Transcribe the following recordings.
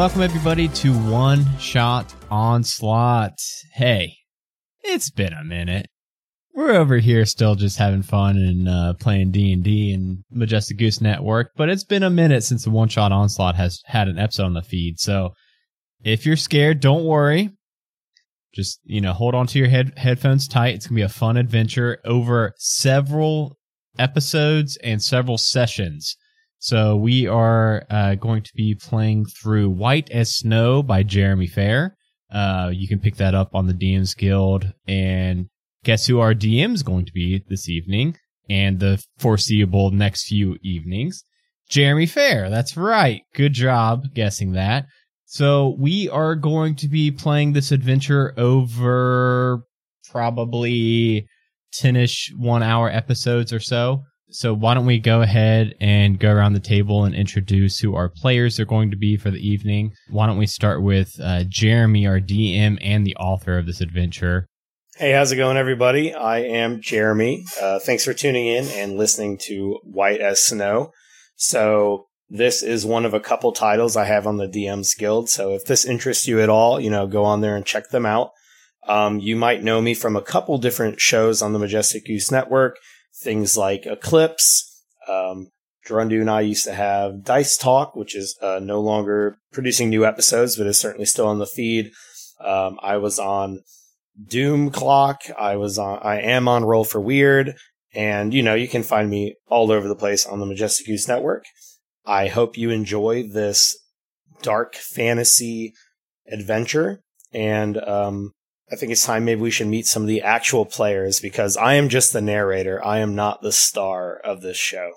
Welcome, everybody, to One Shot Onslaught. Hey, it's been a minute. We're over here still just having fun and uh, playing D&D and Majestic Goose Network, but it's been a minute since the One Shot Onslaught has had an episode on the feed. So if you're scared, don't worry. Just, you know, hold on to your head headphones tight. It's to be a fun adventure over several episodes and several sessions. So we are uh, going to be playing through White as Snow by Jeremy Fair. Uh, you can pick that up on the DMs Guild. And guess who our DM is going to be this evening and the foreseeable next few evenings? Jeremy Fair. That's right. Good job guessing that. So we are going to be playing this adventure over probably 10ish one hour episodes or so. So why don't we go ahead and go around the table and introduce who our players are going to be for the evening? Why don't we start with uh, Jeremy, our DM and the author of this adventure? Hey, how's it going, everybody? I am Jeremy. Uh, thanks for tuning in and listening to White as Snow. So this is one of a couple titles I have on the DMs Guild. So if this interests you at all, you know, go on there and check them out. Um, you might know me from a couple different shows on the Majestic Goose Network things like Eclipse. Um, and I used to have Dice Talk, which is uh, no longer producing new episodes, but is certainly still on the feed. Um, I was on Doom Clock. I was on. I am on Roll for Weird, and you know you can find me all over the place on the Majestic Goose Network. I hope you enjoy this dark fantasy adventure, and um, I think it's time maybe we should meet some of the actual players because I am just the narrator. I am not the star of this show.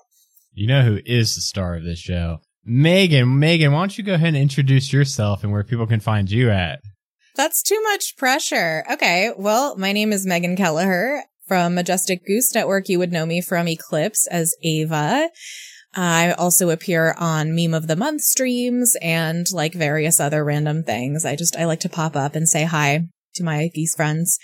You know who is the star of this show? Megan. Megan, why don't you go ahead and introduce yourself and where people can find you at? That's too much pressure. Okay. Well, my name is Megan Kelleher from Majestic Goose Network. You would know me from Eclipse as Ava. I also appear on Meme of the Month streams and like various other random things. I just, I like to pop up and say hi to my geese friends.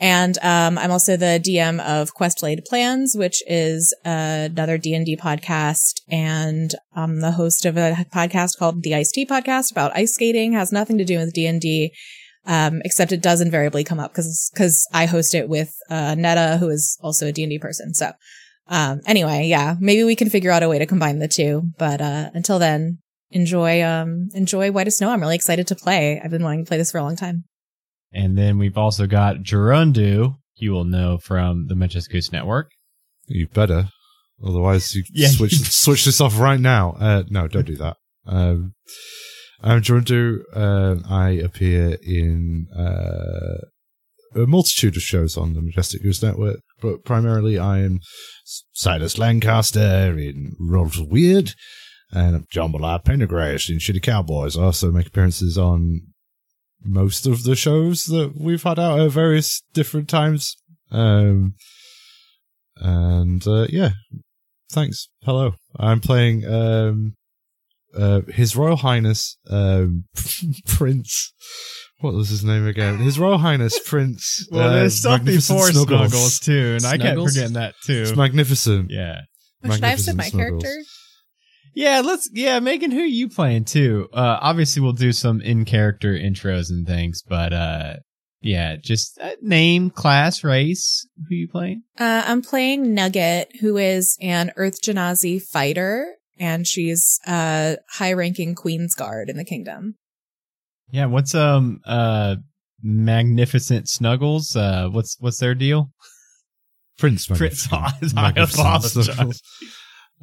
And um, I'm also the DM of Quest Laid Plans, which is uh, another D and D podcast, and I'm the host of a podcast called the Ice Tea Podcast about ice skating. Has nothing to do with D and D, um, except it does invariably come up because because I host it with uh, Netta, who is also a D and D person. So um, anyway, yeah, maybe we can figure out a way to combine the two. But uh, until then, enjoy um, enjoy White as Snow. I'm really excited to play. I've been wanting to play this for a long time. And then we've also got Gerundu, you will know from the Majestic Goose Network. You better. Otherwise, you yeah. switch switch this off right now. Uh, no, don't do that. Um, I'm Gerundu. Uh, I appear in uh, a multitude of shows on the Majestic Goose Network, but primarily I am Silas Lancaster in Rolls Weird, and John Ballard Pendergrass in Shitty Cowboys. I also make appearances on most of the shows that we've had out at various different times. Um, and uh, yeah, thanks. Hello, I'm playing um, uh, His Royal Highness um, Prince. What was his name again? His Royal Highness Prince. well, there's uh, stuff before Snuggles. Snuggles too, and Snuggles? I kept forgetting that too. It's magnificent. Yeah. should I have said my Snuggles. character? Yeah, let's. Yeah, Megan, who are you playing too? Uh, obviously, we'll do some in character intros and things, but uh, yeah, just uh, name, class, race. Who you playing? Uh, I'm playing Nugget, who is an Earth Genasi fighter, and she's a high-ranking Queen's Guard in the kingdom. Yeah, what's um uh magnificent Snuggles? Uh, what's what's their deal? Prince Prince. I apologize.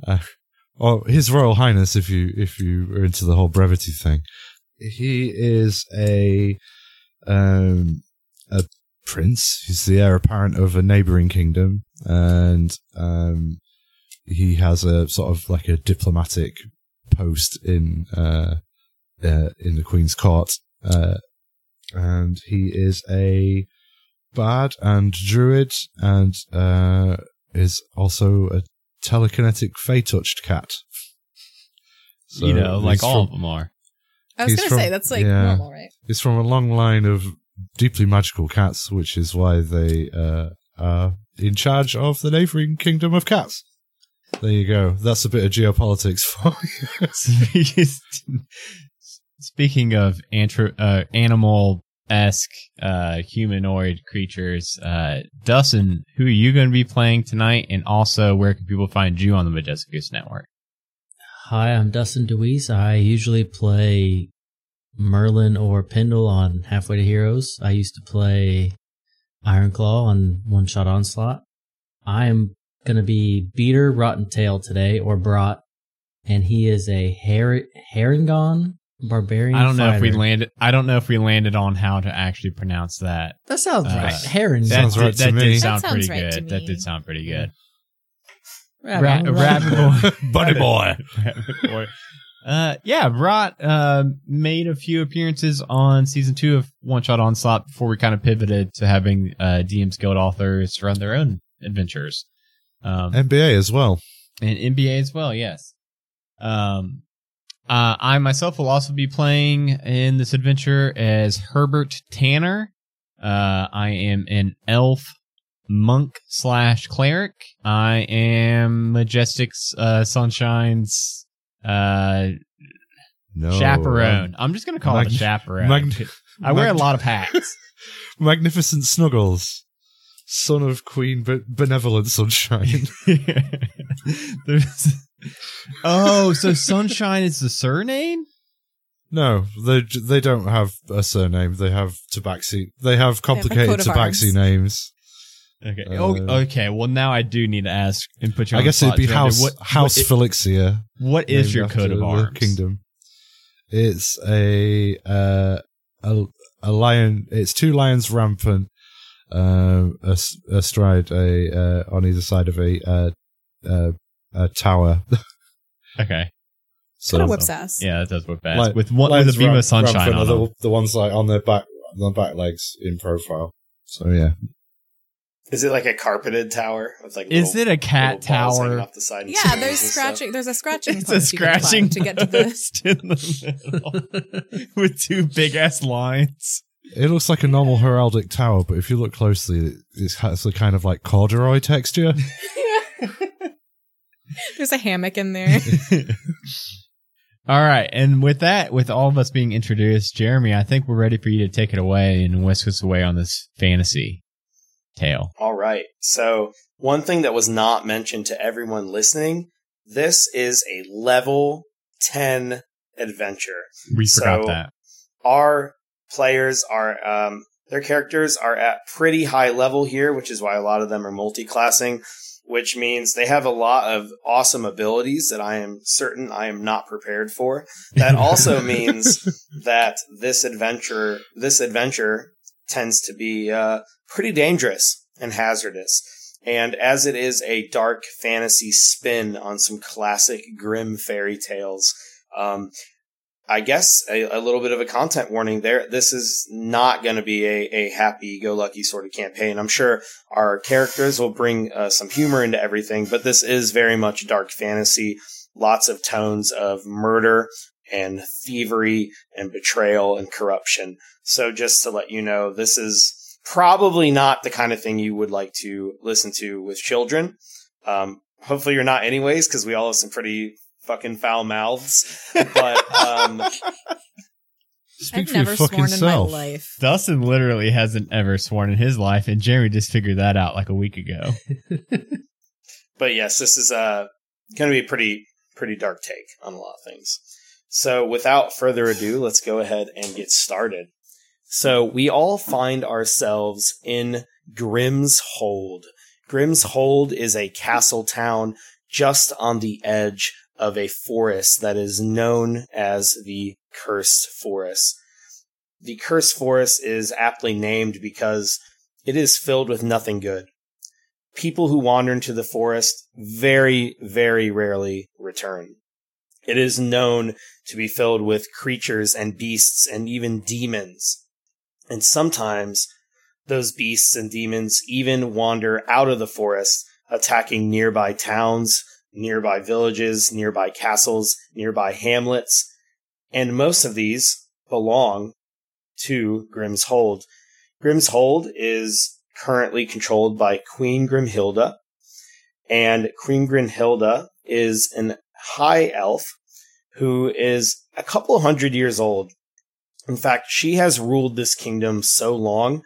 Or His Royal Highness, if you if you are into the whole brevity thing, he is a um, a prince. He's the heir apparent of a neighboring kingdom, and um, he has a sort of like a diplomatic post in uh, uh, in the Queen's court, uh, and he is a bard and druid, and uh, is also a telekinetic fey touched cat. So you know, like all from, of them are. I was going to say that's like yeah, normal, right? It's from a long line of deeply magical cats, which is why they uh, are in charge of the neighboring kingdom of cats. There you go. That's a bit of geopolitics for you. speaking of antro- uh, animal esque uh, humanoid creatures, uh, Dustin, who are you going to be playing tonight? And also, where can people find you on the Majestic Goose Network? Hi, I'm Dustin DeWeese. I usually play Merlin or Pendle on Halfway to Heroes. I used to play Ironclaw on One Shot Onslaught. I am going to be Beater Rotten Tail today, or Brat, and he is a Her- Harengon barbarian. I don't know if we landed. I don't know if we landed on how to actually pronounce that. That sounds Uh, right. Heron. Sounds did, right to that me. did sound sounds pretty right good. That did sound pretty good. Rabbit, Ra- rabbit. rabbit boy, Bunny boy. rabbit boy. Uh, yeah, Rot uh, made a few appearances on season two of One Shot Onslaught before we kind of pivoted to having uh, DM's Guild authors run their own adventures. Um, NBA as well. and NBA as well. Yes. Um, uh, I myself will also be playing in this adventure as Herbert Tanner. Uh, I am an elf monk slash cleric. I am Majestic's uh, Sunshine's uh, No. chaperone. I'm just gonna call it a chaperone. I wear a lot of hats. Magnificent Snuggles, son of Queen Be- Benevolent Sunshine. There's- oh, so Sunshine is the surname? no, they they don't have a surname. They have tabaxi. They have complicated coat of tabaxi arms. names. Okay. Uh, oh, okay. Well, now I do need to ask and put you. I guess the it'd be House What, House what, Felixia. what is your after coat of the arms? Kingdom. It's a uh, a a lion. It's two lions rampant, um, as- astride a uh, on either side of a uh, uh, a tower. Okay. so Kind of whips ass. Yeah, that does whip ass. Like- with one with lions a beam ram- of sunshine on them. the, the ones like on their back, on their back legs in profile. So yeah, Is it like a carpeted tower with like? Is little- it a cat little balls hanging tower? off the side Yeah, there's and stuff? scratching. There's a scratching. It's a post you can climb scratching to get to the. post in the middle with two big ass lines. It looks like a normal heraldic tower, but if you look closely, it has a kind of like corduroy texture. There's a hammock in there. All right, and with that, with all of us being introduced, Jeremy, I think we're ready for you to take it away and whisk us away on this fantasy tale. All right. So, one thing that was not mentioned to everyone listening this is a level 10 adventure. We forgot So- that. Our players are, um, their characters are at pretty high level here, which is why a lot of them are multi classing, which means they have a lot of awesome abilities that I am certain I am not prepared for. That also means that this adventure, this adventure tends to be uh, pretty dangerous and hazardous. And as it is a dark fantasy spin on some classic grim fairy tales, um, I guess a, a little bit of a content warning there. This is not going to be a, a happy go lucky sort of campaign. I'm sure our characters will bring uh, some humor into everything, but this is very much dark fantasy. Lots of tones of murder and thievery and betrayal and corruption. So just to let you know, this is probably not the kind of thing you would like to listen to with children. Um, hopefully you're not anyways, because we all have some pretty fucking foul mouths. But um, Speak I've for never fucking sworn self. in my life. Dustin literally hasn't ever sworn in his life, and Jeremy just figured that out like a week ago. but yes, this is uh, going to be a pretty pretty dark take on a lot of things. So without further ado, let's go ahead and get started. So we all find ourselves in Grimm's Hold. Grimm's Hold is a castle town just on the edge of a forest that is known as the Cursed Forest. The Cursed Forest is aptly named because it is filled with nothing good people who wander into the forest very, very rarely return. It is known to be filled with creatures and beasts and even demons. And sometimes those beasts and demons even wander out of the forest, attacking nearby towns, nearby villages, nearby castles, nearby hamlets. And most of these belong to Grimm's Hold. Grimm's Hold is currently controlled by Queen Grimhilda, and Queen Grimhilda is an high elf who is a couple hundred years old. In fact, she has ruled this kingdom so long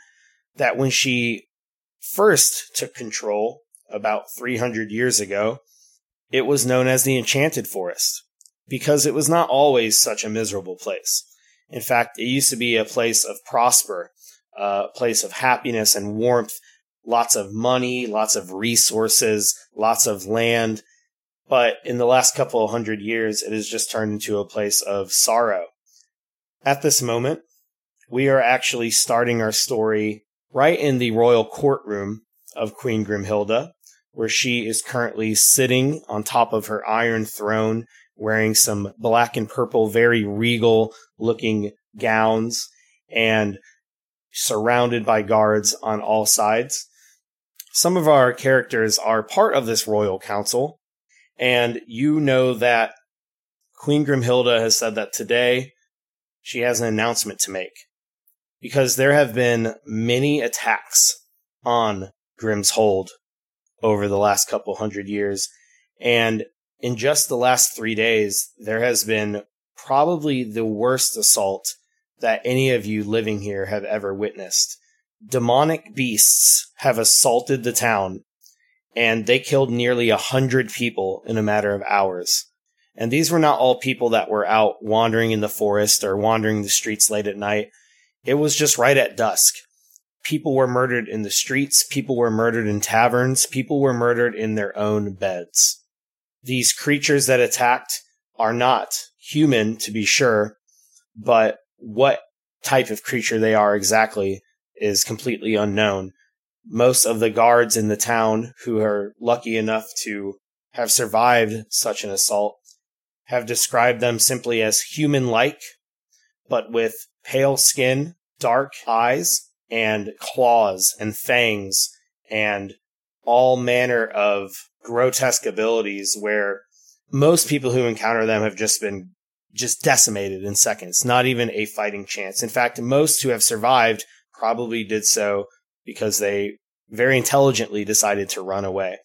that when she first took control about 300 years ago, it was known as the Enchanted Forest because it was not always such a miserable place. In fact, it used to be a place of prosper, a place of happiness and warmth, lots of money, lots of resources, lots of land. But in the last couple of hundred years, it has just turned into a place of sorrow. At this moment, we are actually starting our story right in the royal courtroom of Queen Grimhilda, where she is currently sitting on top of her iron throne, wearing some black and purple, very regal looking gowns, and surrounded by guards on all sides. Some of our characters are part of this royal council, and you know that Queen Grimhilda has said that today she has an announcement to make because there have been many attacks on Grimm's Hold over the last couple hundred years. And in just the last three days, there has been probably the worst assault that any of you living here have ever witnessed. Demonic beasts have assaulted the town and they killed nearly a hundred people in a matter of hours. And these were not all people that were out wandering in the forest or wandering the streets late at night. It was just right at dusk people were murdered in the streets, people were murdered in taverns, people were murdered in their own beds. These creatures that attacked are not human, to be sure, but what type of creature they are exactly is completely unknown. Most of the guards in the town who are lucky enough to have survived such an assault have described them simply as human like, but with pale skin, dark eyes, and claws and fangs and all manner of grotesque abilities where most people who encounter them have just been just decimated in seconds, not even a fighting chance. In fact, most who have survived probably did so because they very intelligently decided to run away.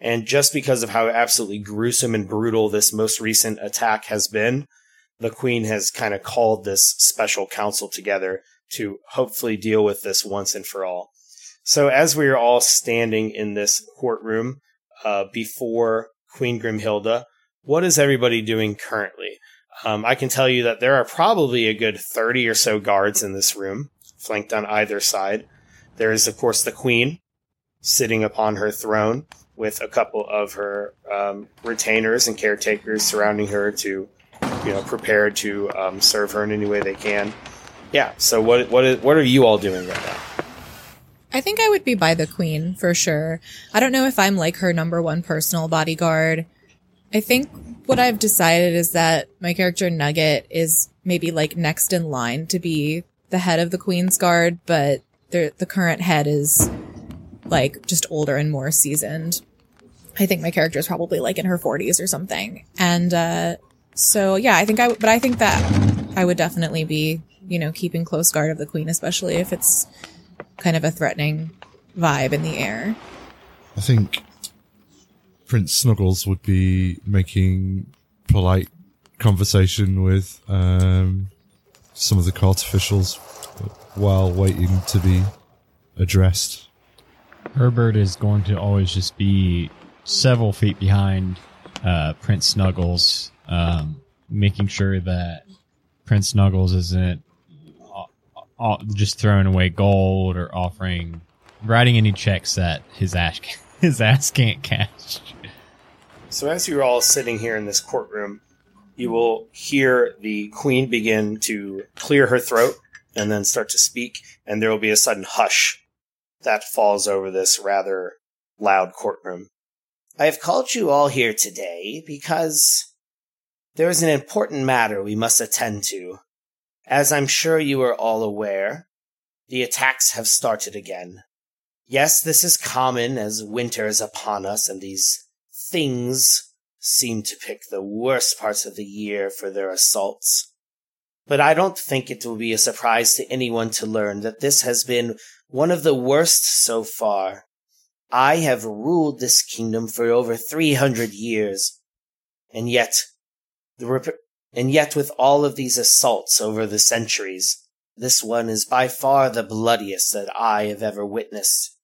And just because of how absolutely gruesome and brutal this most recent attack has been, the Queen has kind of called this special council together to hopefully deal with this once and for all. So as we are all standing in this courtroom uh, before Queen Grimhilda, what is everybody doing currently? Um, I can tell you that there are probably a good 30 or so guards in this room, flanked on either side. There is, of course, the Queen sitting upon her throne with a couple of her um, retainers and caretakers surrounding her to, you know, prepare to um, serve her in any way they can yeah. So what what is, what are you all doing right now? I think I would be by the queen for sure. I don't know if I'm like her number one personal bodyguard. I think what I've decided is that my character Nugget is maybe like next in line to be the head of the queen's guard, but the the current head is like just older and more seasoned. I think my character is probably like in her 40s or something. And uh so yeah, I think I but I think that I would definitely be you know, keeping close guard of the queen, especially if it's kind of a threatening vibe in the air. I think Prince Snuggles would be making polite conversation with um, some of the court officials while waiting to be addressed. Herbert is going to always just be several feet behind uh, Prince Snuggles, um, making sure that Prince Snuggles isn't just throwing away gold or offering writing any checks that his ass his ass can't cash. So as you're all sitting here in this courtroom, you will hear the queen begin to clear her throat and then start to speak, and there will be a sudden hush that falls over this rather loud courtroom. I have called you all here today because there is an important matter we must attend to as I'm sure you are all aware, the attacks have started again. Yes, this is common as winter is upon us and these things seem to pick the worst parts of the year for their assaults. But I don't think it will be a surprise to anyone to learn that this has been one of the worst so far. I have ruled this kingdom for over 300 years, and yet the rep- And yet, with all of these assaults over the centuries, this one is by far the bloodiest that I have ever witnessed.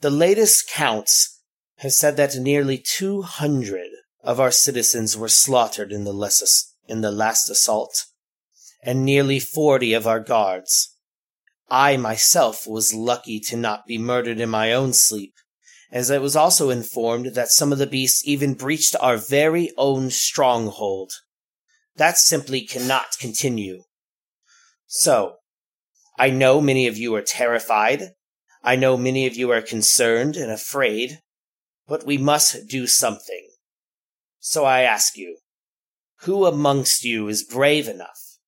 The latest counts have said that nearly 200 of our citizens were slaughtered in the, less, in the last assault, and nearly 40 of our guards. I myself was lucky to not be murdered in my own sleep, as I was also informed that some of the beasts even breached our very own stronghold. That simply cannot continue. So, I know many of you are terrified. I know many of you are concerned and afraid, but we must do something. So I ask you, who amongst you is brave enough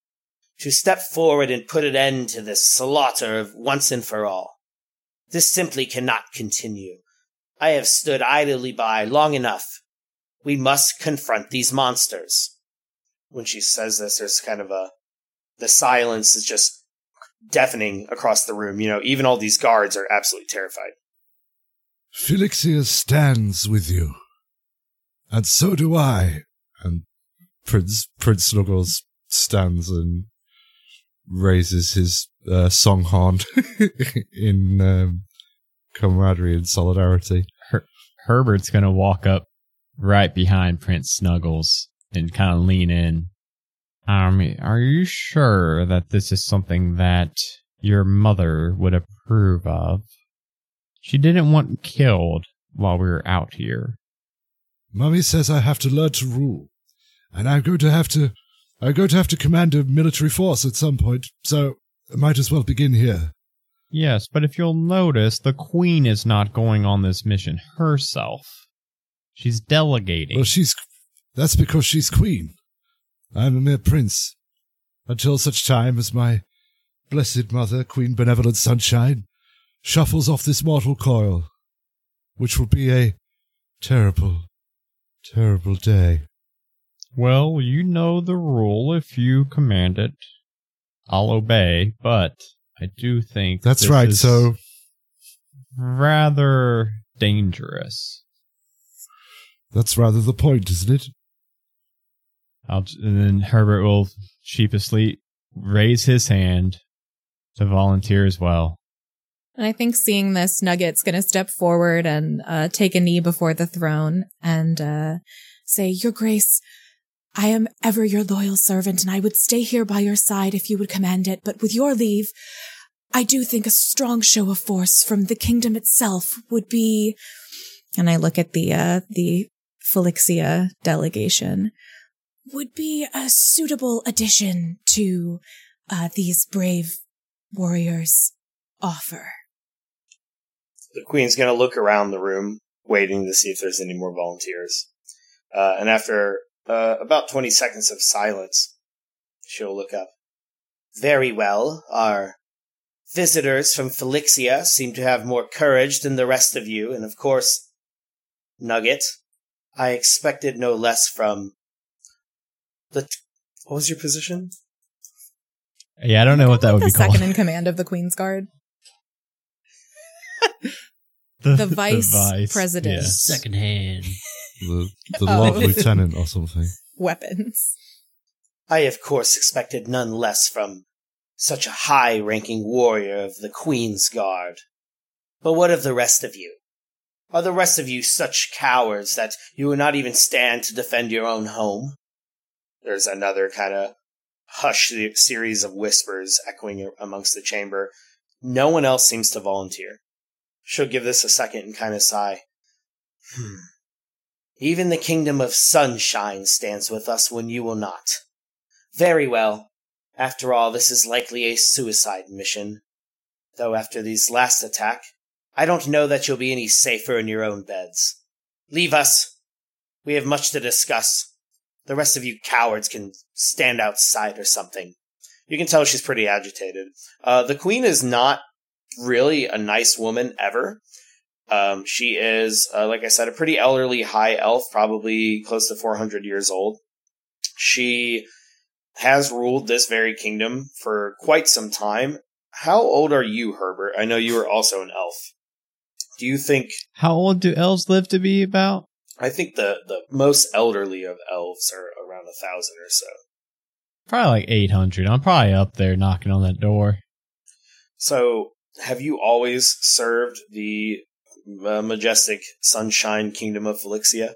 to step forward and put an end to this slaughter once and for all? This simply cannot continue. I have stood idly by long enough. We must confront these monsters. When she says this, there's kind of a, the silence is just deafening across the room. You know, even all these guards are absolutely terrified. Felixia stands with you. And so do I. And Prince Prince Snuggles stands and raises his uh, song horn in um, camaraderie and solidarity. Her- Herbert's gonna walk up right behind Prince Snuggles and kind of lean in. Um, are you sure that this is something that your mother would approve of? She didn't want killed while we were out here. Mummy says I have to learn to rule, and I'm going to have to, I'm going to have to command a military force at some point. So I might as well begin here. Yes, but if you'll notice, the queen is not going on this mission herself. She's delegating. Well, she's, that's because she's queen. I'm a mere prince. Until such time as my blessed mother, Queen Benevolent Sunshine, shuffles off this mortal coil, which will be a terrible, terrible day. Well, you know the rule. If you command it, I'll obey, but I do think That's right, is so rather dangerous. that's rather the point, isn't it? I'll, and then Herbert will sheepishly raise his hand to volunteer as well. And I think seeing this, Nugget's going to step forward and uh, take a knee before the throne and uh, say, Your Grace, I am ever your loyal servant, and I would stay here by your side if you would command it. But with your leave, I do think a strong show of force from the kingdom itself would be. And I look at the uh, the Felixia delegation would be a suitable addition to uh, these brave warriors' offer. The queen's going to look around the room, waiting to see if there's any more volunteers. Uh, and after uh, about 20 seconds of silence, she'll look up. Very well. Our visitors from Felixia seem to have more courage than the rest of you, and of course, Nugget, I expected no less from the. What was your position? Yeah, I don't know what that would the be second called. in command of the Queen's Guard. the, the vice president. yeah. Second hand. The, the Oh. Lord Lieutenant or something. Weapons. I, of course, expected none less from such a high ranking warrior of the Queen's Guard. But what of the rest of you? Are the rest of you such cowards that you will not even stand to defend your own home? There's another kind of hush series of whispers echoing amongst the chamber. No one else seems to volunteer. She'll give this a second and kind of sigh. Hmm. Even the kingdom of sunshine stands with us when you will not. Very well. After all, this is likely a suicide mission. Though after these last attack, I don't know that you'll be any safer in your own beds. Leave us. We have much to discuss. The rest of you cowards can stand outside or something. You can tell she's pretty agitated. Uh, the queen is not really a nice woman ever. Um, she is, uh, like I said, a pretty elderly high elf, probably close to 400 years old. She has ruled this very kingdom for quite some time. How old are you, Herbert? I know you are also an elf. Do you think? How old do elves live to be about? I think the the most elderly of elves are around a thousand or so. Probably like 800. I'm probably up there knocking on that door. So, have you always served the uh, majestic Sunshine Kingdom of Felixia?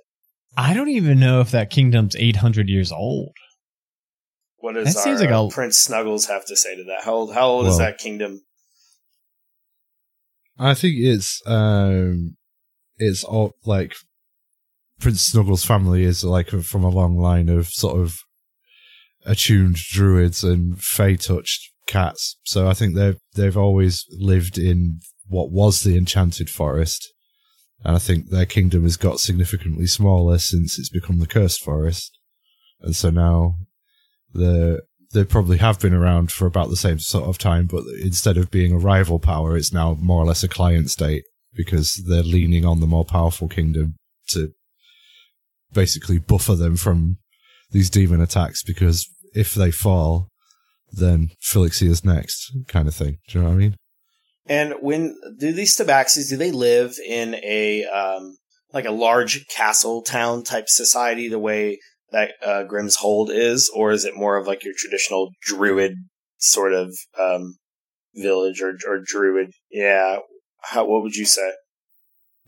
I don't even know if that kingdom's 800 years old. What does That our, seems like uh, a- Prince Snuggles have to say to that? How old, how old is that kingdom? I think it's um, it's all like Prince Snuggles' family is like from a long line of sort of attuned druids and fey touched cats. So I think they've they've always lived in what was the enchanted forest, and I think their kingdom has got significantly smaller since it's become the cursed forest, and so now the they probably have been around for about the same sort of time, but instead of being a rival power, it's now more or less a client state because they're leaning on the more powerful kingdom to basically buffer them from these demon attacks. Because if they fall, then Felixia's next, kind of thing. Do you know what I mean? And when do these tabaxis do they live in a um, like a large castle town type society the way that uh, Grimm's Hold is, or is it more of like your traditional druid sort of um, village or or druid? Yeah, how what would you say?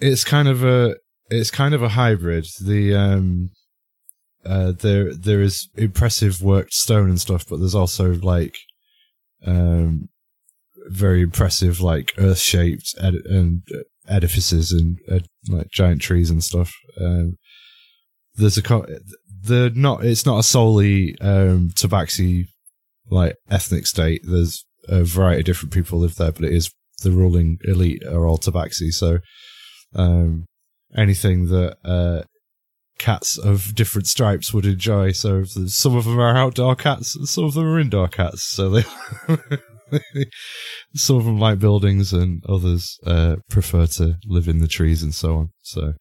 It's kind of a it's kind of a hybrid. The um uh there there is impressive worked stone and stuff, but there's also like um very impressive like earth shaped ed- and edifices and uh, like giant trees and stuff. Um there's a co- the not it's not a solely um tabaxi like ethnic state. There's a variety of different people live there, but it is the ruling elite are all tabaxi. So um, anything that uh, cats of different stripes would enjoy. So some of them are outdoor cats, and some of them are indoor cats. So they, some of them like buildings, and others uh, prefer to live in the trees and so on. So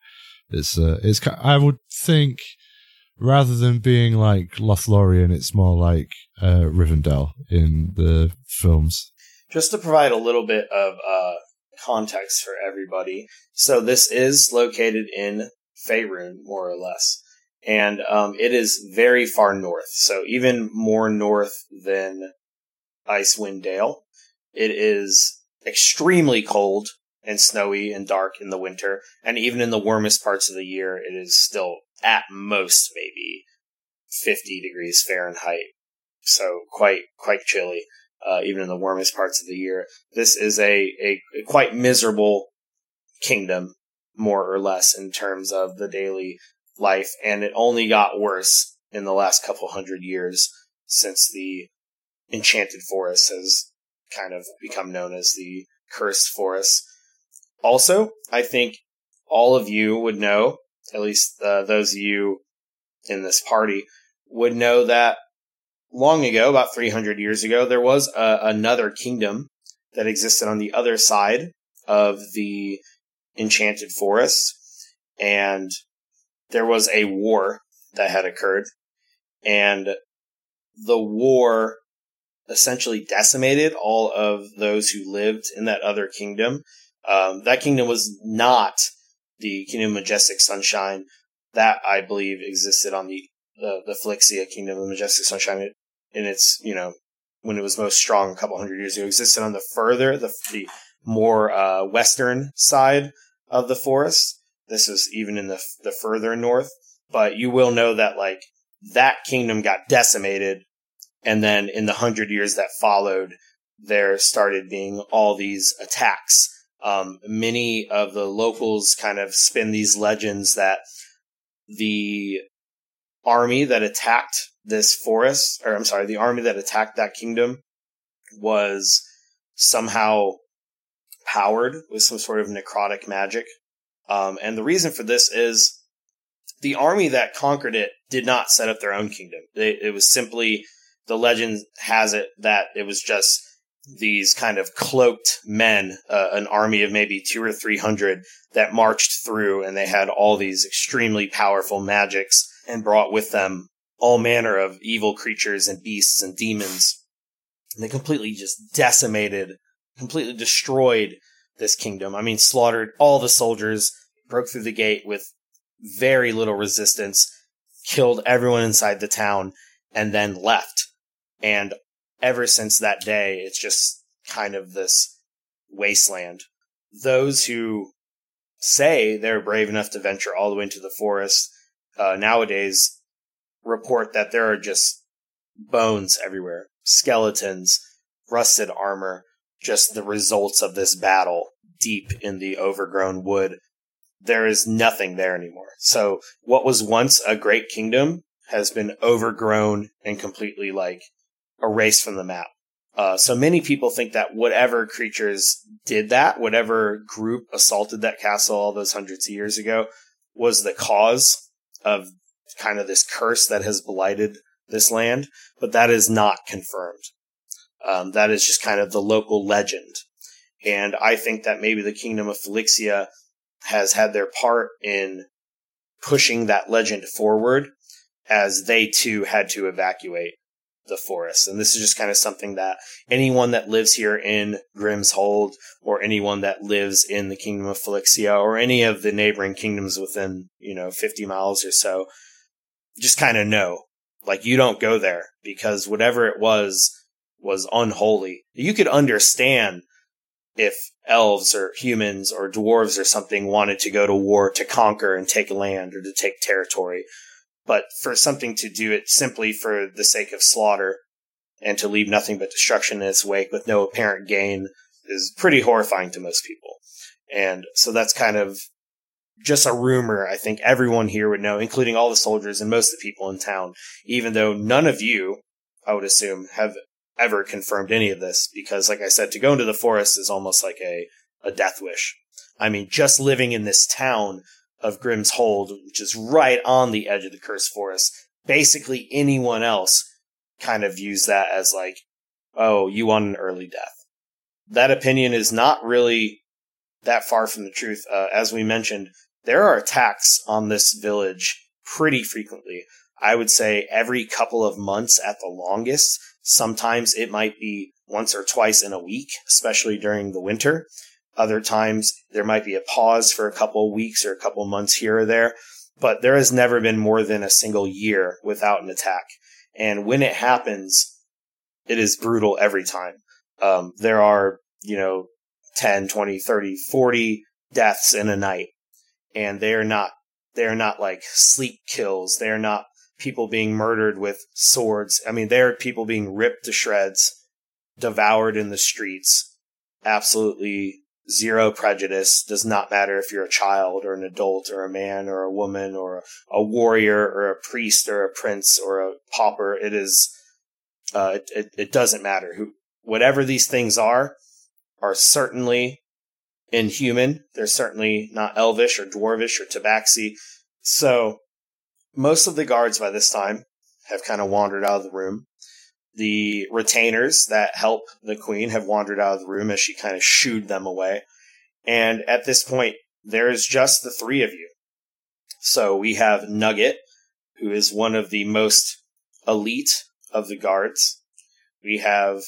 it's uh, it's I would think rather than being like Lothlorien, it's more like uh, Rivendell in the films. Just to provide a little bit of uh, context for everybody, so this is located in Faerun, more or less, and um, it is very far north. So even more north than Icewind Dale. It is extremely cold and snowy and dark in the winter, and even in the warmest parts of the year, it is still at most maybe 50 degrees Fahrenheit. So quite quite chilly, uh, even in the warmest parts of the year. This is a, a, quite miserable kingdom, more or less, in terms of the daily life, and it only got worse in the last couple hundred years since the Enchanted Forest has kind of become known as the Cursed Forest. Also, I think all of you would know, at least uh, those of you in this party, would know that long ago, about 300 years ago, there was a, another kingdom that existed on the other side of the Enchanted Forest, and there was a war that had occurred, and the war essentially decimated all of those who lived in that other kingdom. Um, that kingdom was not the Kingdom of Majestic Sunshine that I believe existed on the the, the Kingdom of Majestic Sunshine in its you know when it was most strong a couple hundred years ago existed on the further the the more uh, western side of the forest. This was even in the the further north, but you will know that like that kingdom got decimated and then in the hundred years that followed, there started being all these attacks. Um, many of the locals kind of spin these legends that the army that attacked this forest, or I'm sorry, the army that attacked that kingdom was somehow powered with some sort of necrotic magic. Um, and the reason for this is the army that conquered it did not set up their own kingdom. They, it was simply the legend has it that it was just these kind of cloaked men, uh, an army of maybe two or three hundred that marched through and they had all these extremely powerful magics and brought with them all manner of evil creatures and beasts and demons. And they completely just decimated, completely destroyed this kingdom. I mean, slaughtered all the soldiers, broke through the gate with very little resistance, killed everyone inside the town, and then left. And ever since that day, it's just kind of this wasteland. Those who say they're brave enough to venture all the way into the forest uh, nowadays report that there are just bones everywhere, skeletons, rusted armor, just the results of this battle deep in the overgrown wood. There is nothing there anymore. So what was once a great kingdom has been overgrown and completely like erased from the map. Uh, so many people think that whatever creatures did that, whatever group assaulted that castle all those hundreds of years ago, was the cause of kind of this curse that has blighted this land. But that is not confirmed. Um, that is just kind of the local legend. And I think that maybe the kingdom of Felixia has had their part in pushing that legend forward as they too had to evacuate the forest. And this is just kind of something that anyone that lives here in Grimm's Hold or anyone that lives in the kingdom of Felixia or any of the neighboring kingdoms within, you know, 50 miles or so just kind of know. Like you don't go there because whatever it was was unholy. You could understand if elves or humans or dwarves or something wanted to go to war to conquer and take land or to take territory. But for something to do it simply for the sake of slaughter and to leave nothing but destruction in its wake with no apparent gain is pretty horrifying to most people. And so that's kind of just a rumor I think everyone here would know, including all the soldiers and most of the people in town, even though none of you, I would assume, have ever confirmed any of this because, like I said, to go into the forest is almost like a, a death wish. I mean, just living in this town of Grimm's Hold, which is right on the edge of the cursed forest, basically anyone else kind of views that as like, oh, you want an early death. That opinion is not really that far from the truth. Uh, as we mentioned, there are attacks on this village pretty frequently. I would say every couple of months at the longest. Sometimes it might be once or twice in a week, especially during the winter. Other times there might be a pause for a couple of weeks or a couple of months here or there, but there has never been more than a single year without an attack. And when it happens, it is brutal every time. Um, there are, you know, 10, 20, 30, 40 deaths in a night. And they are not, they are not like sleep kills. They are not people being murdered with swords. I mean, they are people being ripped to shreds, devoured in the streets. Absolutely zero prejudice. Does not matter if you're a child or an adult or a man or a woman or a, warrior or a priest or a prince or a pauper. It is, uh, it, it, it doesn't matter who, whatever these things are, are certainly inhuman. They're certainly not elvish or dwarvish or tabaxi. So most of the guards by this time have kind of wandered out of the room. The retainers that help the queen have wandered out of the room as she kind of shooed them away. And at this point, there is just the three of you. So we have Nugget, who is one of the most elite of the guards. We have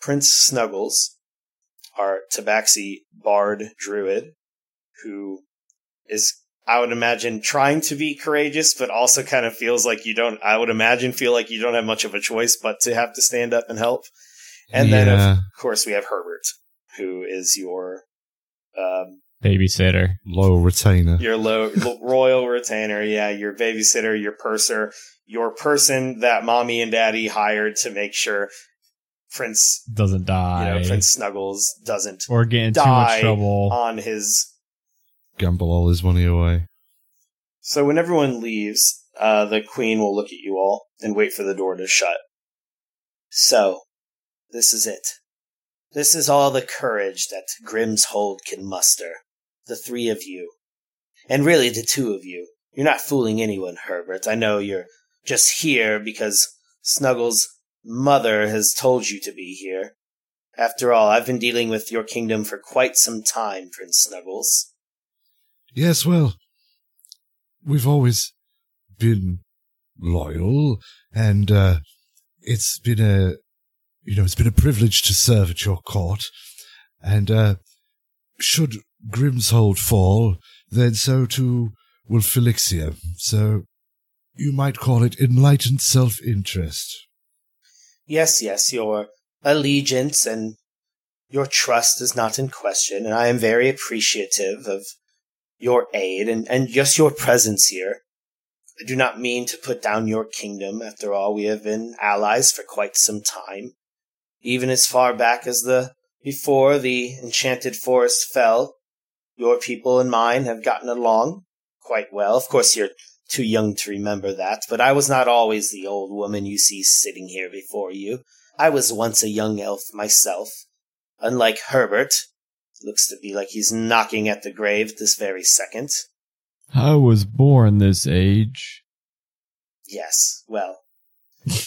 Prince Snuggles, our Tabaxi bard druid, who is I would imagine trying to be courageous, but also kind of feels like you don't, I would imagine feel like you don't have much of a choice but to have to stand up and help. And yeah. then, of course, we have Herbert, who is your, um, babysitter, loyal retainer, your low, royal retainer. Yeah. Your babysitter, your purser, your person that mommy and daddy hired to make sure Prince doesn't die. You know, Prince Snuggles doesn't or get in too much trouble on his gamble all his money away. So when everyone leaves, uh, the queen will look at you all and wait for the door to shut. So, this is it. This is all the courage that Grimm's Hold can muster. The three of you. And really the two of you. You're not fooling anyone, Herbert. I know you're just here because Snuggles' mother has told you to be here. After all, I've been dealing with your kingdom for quite some time, Prince Snuggles. Yes, well, we've always been loyal, and uh, it's been a, you know, it's been a privilege to serve at your court. And uh, should Grimm's Hold fall, then so too will Felixia. So you might call it enlightened self-interest. Yes, yes, your allegiance and your trust is not in question, and I am very appreciative of your aid and, and just your presence here. I do not mean to put down your kingdom. After all, we have been allies for quite some time. Even as far back as the before the enchanted forest fell, your people and mine have gotten along quite well. Of course, you're too young to remember that, but I was not always the old woman you see sitting here before you. I was once a young elf myself. Unlike Herbert, looks to be like he's knocking at the grave this very second. I was born this age. Yes, well,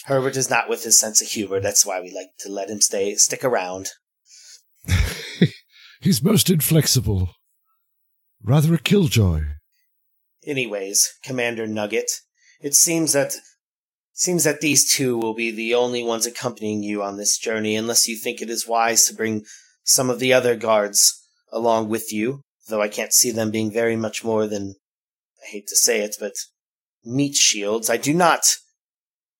Herbert is not with his sense of humor. That's why we like to let him stay, stick around. He's most inflexible. Rather a killjoy. Anyways, Commander Nugget, it seems that seems that these two will be the only ones accompanying you on this journey, unless you think it is wise to bring some of the other guards along with you. Though I can't see them being very much more than I hate to say it, but meat shields. I do not.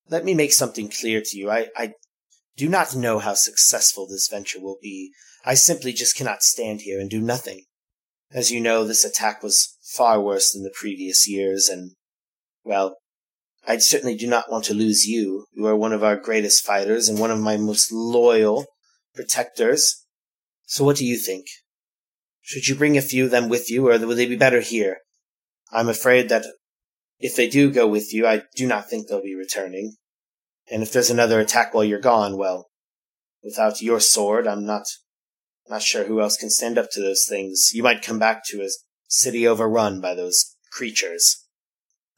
Let me make something clear to you. I, I do not know how successful this venture will be. I simply just cannot stand here and do nothing. As you know, this attack was far worse than the previous years, and, well, I certainly do not want to lose you. You are one of our greatest fighters and one of my most loyal protectors. So what do you think? Should you bring a few of them with you, or would they be better here? I'm afraid that if they do go with you, I do not think they'll be returning. And if there's another attack while you're gone, well, without your sword, I'm not not sure who else can stand up to those things. You might come back to a city overrun by those creatures.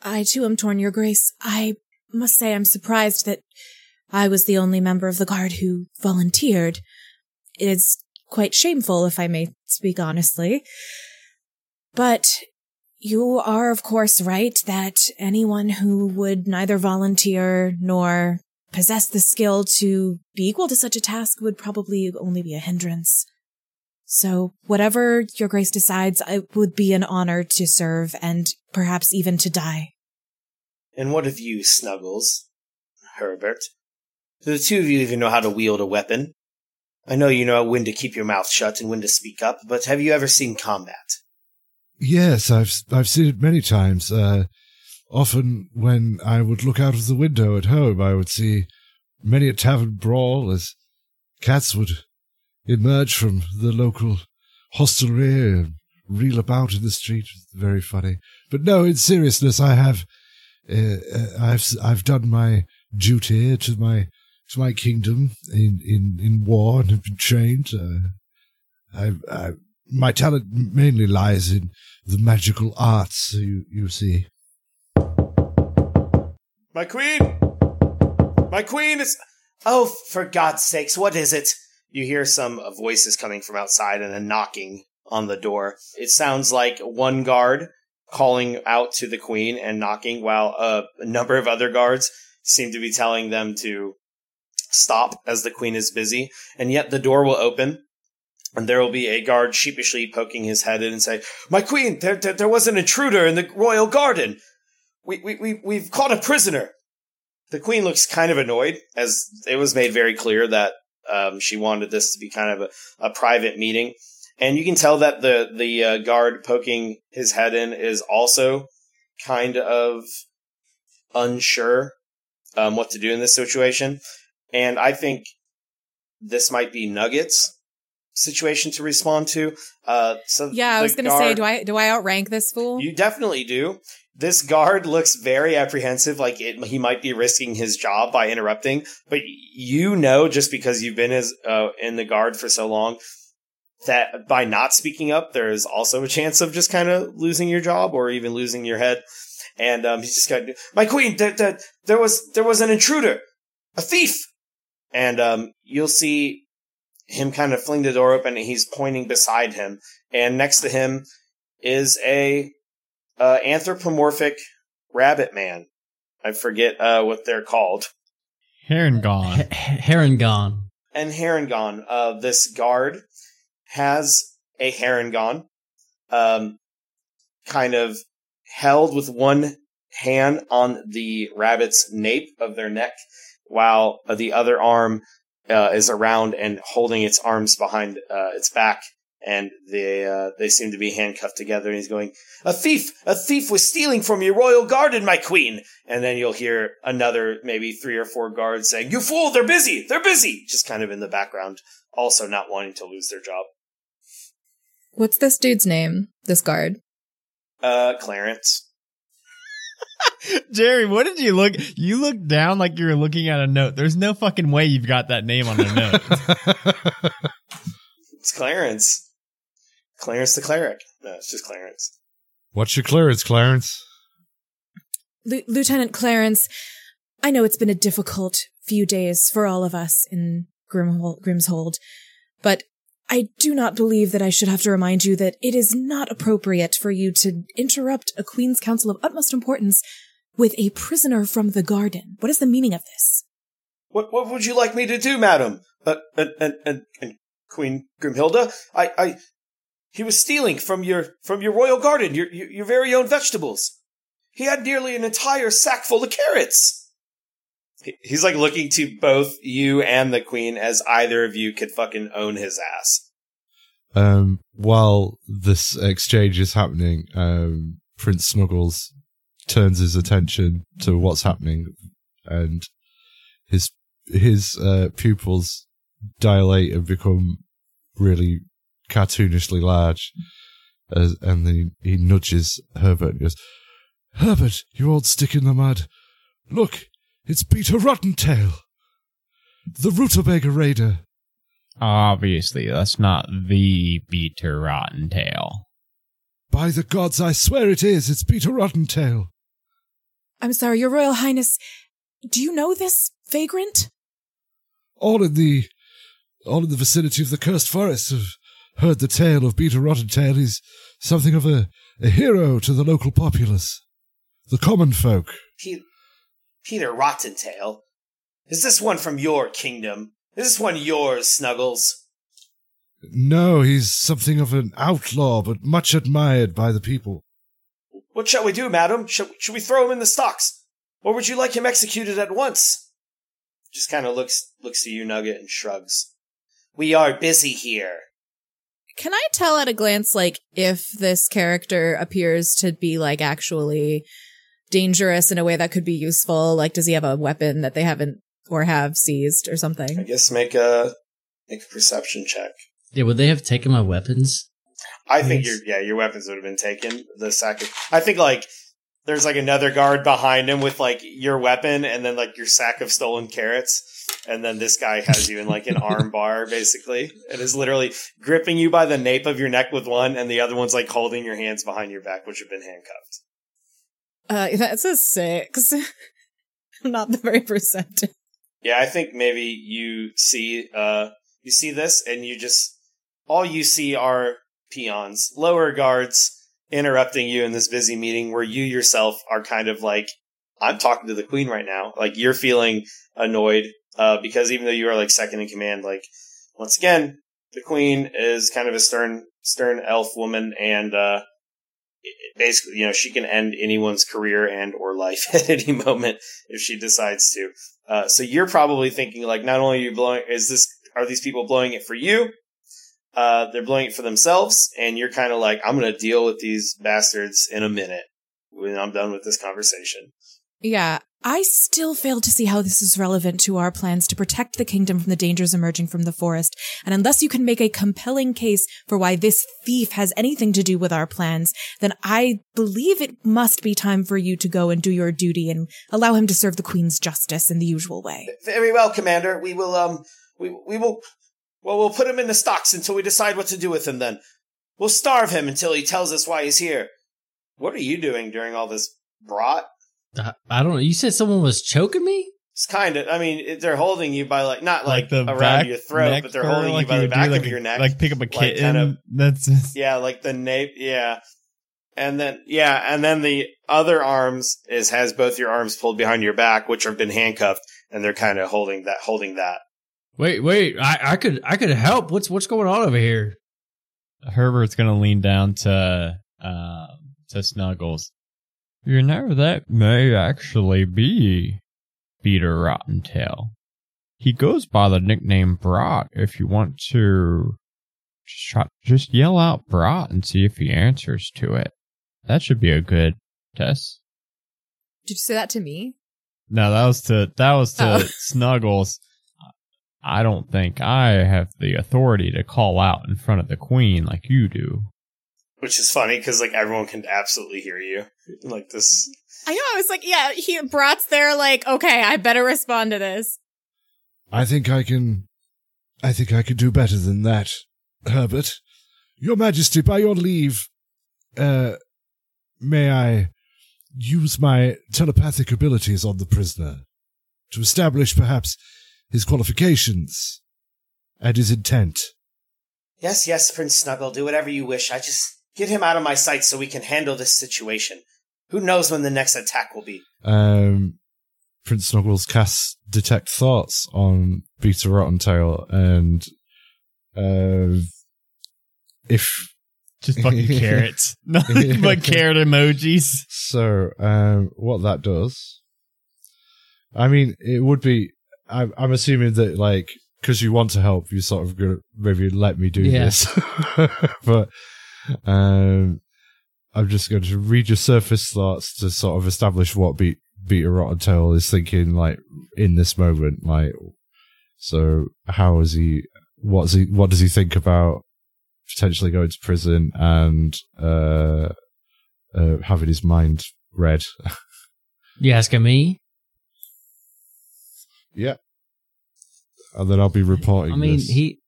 I too am torn, Your Grace. I must say I'm surprised that I was the only member of the guard who volunteered. It is quite shameful, if I may speak honestly. But you are, of course, right that anyone who would neither volunteer nor possess the skill to be equal to such a task would probably only be a hindrance. So, whatever Your Grace decides, it would be an honor to serve and perhaps even to die. And what of you, Snuggles? Herbert? Do the two of you even know how to wield a weapon? I know you know when to keep your mouth shut and when to speak up, but have you ever seen combat? Yes, I've I've seen it many times. Uh, often, when I would look out of the window at home, I would see many a tavern brawl as cats would emerge from the local hostelry and reel about in the street. Very funny. But no, in seriousness, I have uh, uh, I've I've done my duty to my to my kingdom in in in war and have been trained. Uh, I, I my talent mainly lies in the magical arts. You you see. My queen, my queen is. Oh, for God's sakes, what is it? You hear some voices coming from outside and a knocking on the door. It sounds like one guard calling out to the queen and knocking, while a number of other guards seem to be telling them to stop as the queen is busy. And yet the door will open and there will be a guard sheepishly poking his head in and say, "My queen, there, there, there was an intruder in the royal garden. We, we, we, we've caught a prisoner." The queen looks kind of annoyed, as it was made very clear that um, she wanted this to be kind of a, a private meeting and you can tell that the the uh, guard poking his head in is also kind of unsure um, what to do in this situation. And I think this might be Nuggets situation to respond to. Uh, so yeah, I was going to say, do I do I outrank this fool? You definitely do. This guard looks very apprehensive, like it, he might be risking his job by interrupting. But you know, just because you've been as uh, in the guard for so long, that by not speaking up, there is also a chance of just kind of losing your job or even losing your head. And um, he's just of, my queen, there, there, there was there was an intruder, a thief, and um, you'll see him kind of fling the door open, and he's pointing beside him, and next to him is a uh, anthropomorphic rabbit man. I forget uh, what they're called. Harengon. H- Harengon. And Harengon, uh, this guard has a Harengon, um, kind of held with one hand on the rabbit's nape of their neck, while the other arm uh, is around and holding its arms behind uh, its back, and they uh, they seem to be handcuffed together. And he's going, "A thief! A thief was stealing from your royal garden, my queen!" And then you'll hear another maybe three or four guards saying, "You fool! They're busy! They're busy!" Just kind of in the background, also not wanting to lose their job. What's this dude's name? This guard. Uh, Clarence. Jerry, what did you look? You looked down like you were looking at a note. There's no fucking way you've got that name on a note. it's Clarence. Clarence the cleric. No, it's just Clarence. What's your clearance, Clarence? L- Lieutenant Clarence, I know it's been a difficult few days for all of us in Grimhold, Grimm's Hold, but I do not believe that I should have to remind you that it is not appropriate for you to interrupt a Queen's Council of utmost importance with a prisoner from the garden. What is the meaning of this? What What would you like me to do, madam? Uh, and, and, and, and Queen Grimhilda, I, I, he was stealing from your from your royal garden, your, your your very own vegetables. He had nearly an entire sack full of carrots. He's like looking to both you and the queen as either of you could fucking own his ass. Um, while this exchange is happening, um, Prince Snuggles turns his attention to what's happening, and his his uh, pupils dilate and become really cartoonishly large. As, and he, he nudges Herbert and goes, "Herbert, you old stick in the mud! Look, it's Peter Rottentail, the rutabaga raider. Obviously, that's not the Peter Rottentail. By the gods, I swear it is. It's Peter Rottentail. I'm sorry, Your Royal Highness. Do you know this vagrant? All in the, all in the vicinity of the cursed forest have heard the tale of Peter Rottentail. He's something of a, a hero to the local populace, the common folk. He, Peter Rottentail. Is this one from your kingdom? Is this one yours, Snuggles? No, he's something of an outlaw, but much admired by the people. What shall we do, madam? Should, should we throw him in the stocks? Or would you like him executed at once? Just kind of looks looks to you, Nugget, and shrugs. We are busy here. Can I tell at a glance, like, if this character appears to be, like, actually dangerous in a way that could be useful? Like, does he have a weapon that they haven't or have seized or something? I guess make a make a perception check. Yeah, would they have taken my weapons? I think your yeah your weapons would have been taken. The second, I think like there's like another guard behind him with like your weapon and then like your sack of stolen carrots. And then this guy has you in like an arm bar, basically. It is literally gripping you by the nape of your neck with one, and the other one's like holding your hands behind your back, which have been handcuffed. Uh, that's a six. Not the very perceptive. Yeah, I think maybe you see, uh, you see this and you just, all you see are peons, lower guards interrupting you in this busy meeting where you yourself are kind of like, I'm talking to the queen right now. Like you're feeling annoyed, uh, because even though you are like second in command, like once again, the queen is kind of a stern, stern elf woman and, uh, basically, you know, she can end anyone's career and or life at any moment if she decides to. Uh, so you're probably thinking like, not only are you blowing, is this, are these people blowing it for you? Uh, they're blowing it for themselves. And you're kind of like, I'm going to deal with these bastards in a minute when I'm done with this conversation. Yeah, I still fail to see how this is relevant to our plans to protect the kingdom from the dangers emerging from the forest. And unless you can make a compelling case for why this thief has anything to do with our plans, then I believe it must be time for you to go and do your duty and allow him to serve the queen's justice in the usual way. Very well, commander. We will, um, we, we will, well, we'll put him in the stocks until we decide what to do with him then. We'll starve him until he tells us why he's here. What are you doing during all this brat? I don't know. You said someone was choking me? It's kind of. I mean, they're holding you by like not like, like the around back, your throat, but they're holding like you by the back like of a, your neck, like pick up a kitten. Like kind of, That's just... yeah, like the nape. Yeah, and then yeah, and then the other arms is has both your arms pulled behind your back, which have been handcuffed, and they're kind of holding that, holding that. Wait, wait, I, I could, I could help. What's what's going on over here? Herbert's gonna lean down to uh, to Snuggles. You know, that may actually be Beater Rottentail. He goes by the nickname Brat if you want to just, try, just yell out Brat and see if he answers to it. That should be a good test. Did you say that to me? No, that was to that was to Oh. Snuggles. I don't think I have the authority to call out in front of the queen like you do. Which is funny because like everyone can absolutely hear you. Like this. I know. I was like, yeah, he Brat's there. Like, okay, I better respond to this. I think I can. I think I can do better than that, Herbert. Your Majesty, by your leave, uh, may I use my telepathic abilities on the prisoner to establish perhaps his qualifications and his intent? Yes, yes, Prince Snuggle, do whatever you wish. I just get him out of my sight so we can handle this situation. Who knows when the next attack will be? Um, Prince Snuggles casts detect thoughts on Peter Rottentail, and uh, if Just fucking carrots. Nothing but carrot emojis. So, um, what that does, I mean, it would be. I'm, I'm assuming that, like, because you want to help, you sort of gonna maybe let me do Yeah. this. but um, I'm just going to read your surface thoughts to sort of establish what Be- Beta Rottentail is thinking, like, in this moment. Like, so how is he? What's he? What does he think about potentially going to prison and uh, uh, having his mind read. You asking me? yeah. And then I'll be reporting. I mean, this. he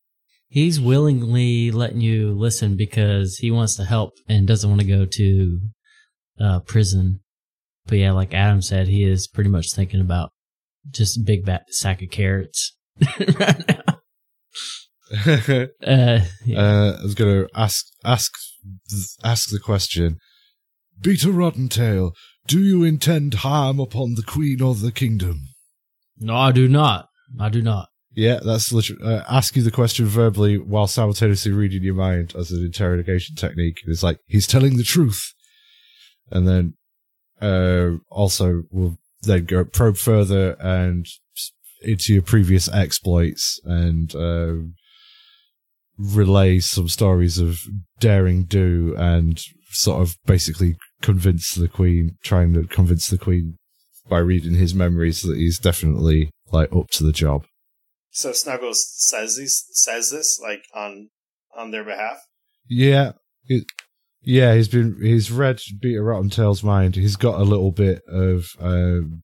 he's willingly letting you listen because he wants to help and doesn't want to go to uh, prison. But yeah, like Adam said, he is pretty much thinking about just a big bat sack of carrots right now. Uh, yeah. uh, I was going to ask ask ask the question. Beta Rottentail, do you intend harm upon the Queen or the Kingdom? no, I do not. I do not. Yeah, that's literally uh, ask you the question verbally while simultaneously reading your mind as an interrogation technique. It's like he's telling the truth, and then uh, also we'll then go probe further and into your previous exploits and uh, relay some stories of daring do and sort of basically convince the queen, trying to convince the queen by reading his memories that he's definitely like up to the job. So Snuggles says these says this like on on their behalf. Yeah, it, yeah. He's been he's read Peter Rottentail's mind. He's got a little bit of um,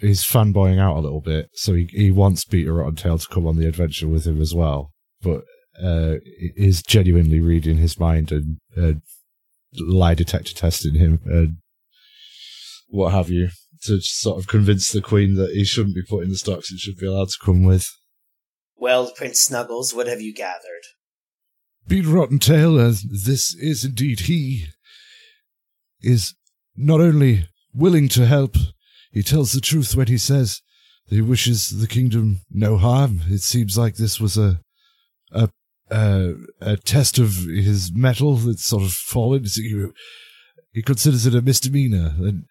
he's fanboying out a little bit, so he he wants Peter Rottentail to come on the adventure with him as well. But uh, is genuinely reading his mind and uh, lie detector testing him and what have you to sort of convince the queen that he shouldn't be put in the stocks and should be allowed to come with. Well, Prince Snuggles, what have you gathered? Beat Rotten Rottentail, as this is indeed he, is not only willing to help, he tells the truth when he says that he wishes the kingdom no harm. It seems like this was a a a, a test of his mettle that's sort of fallen. He, he considers it a misdemeanor, and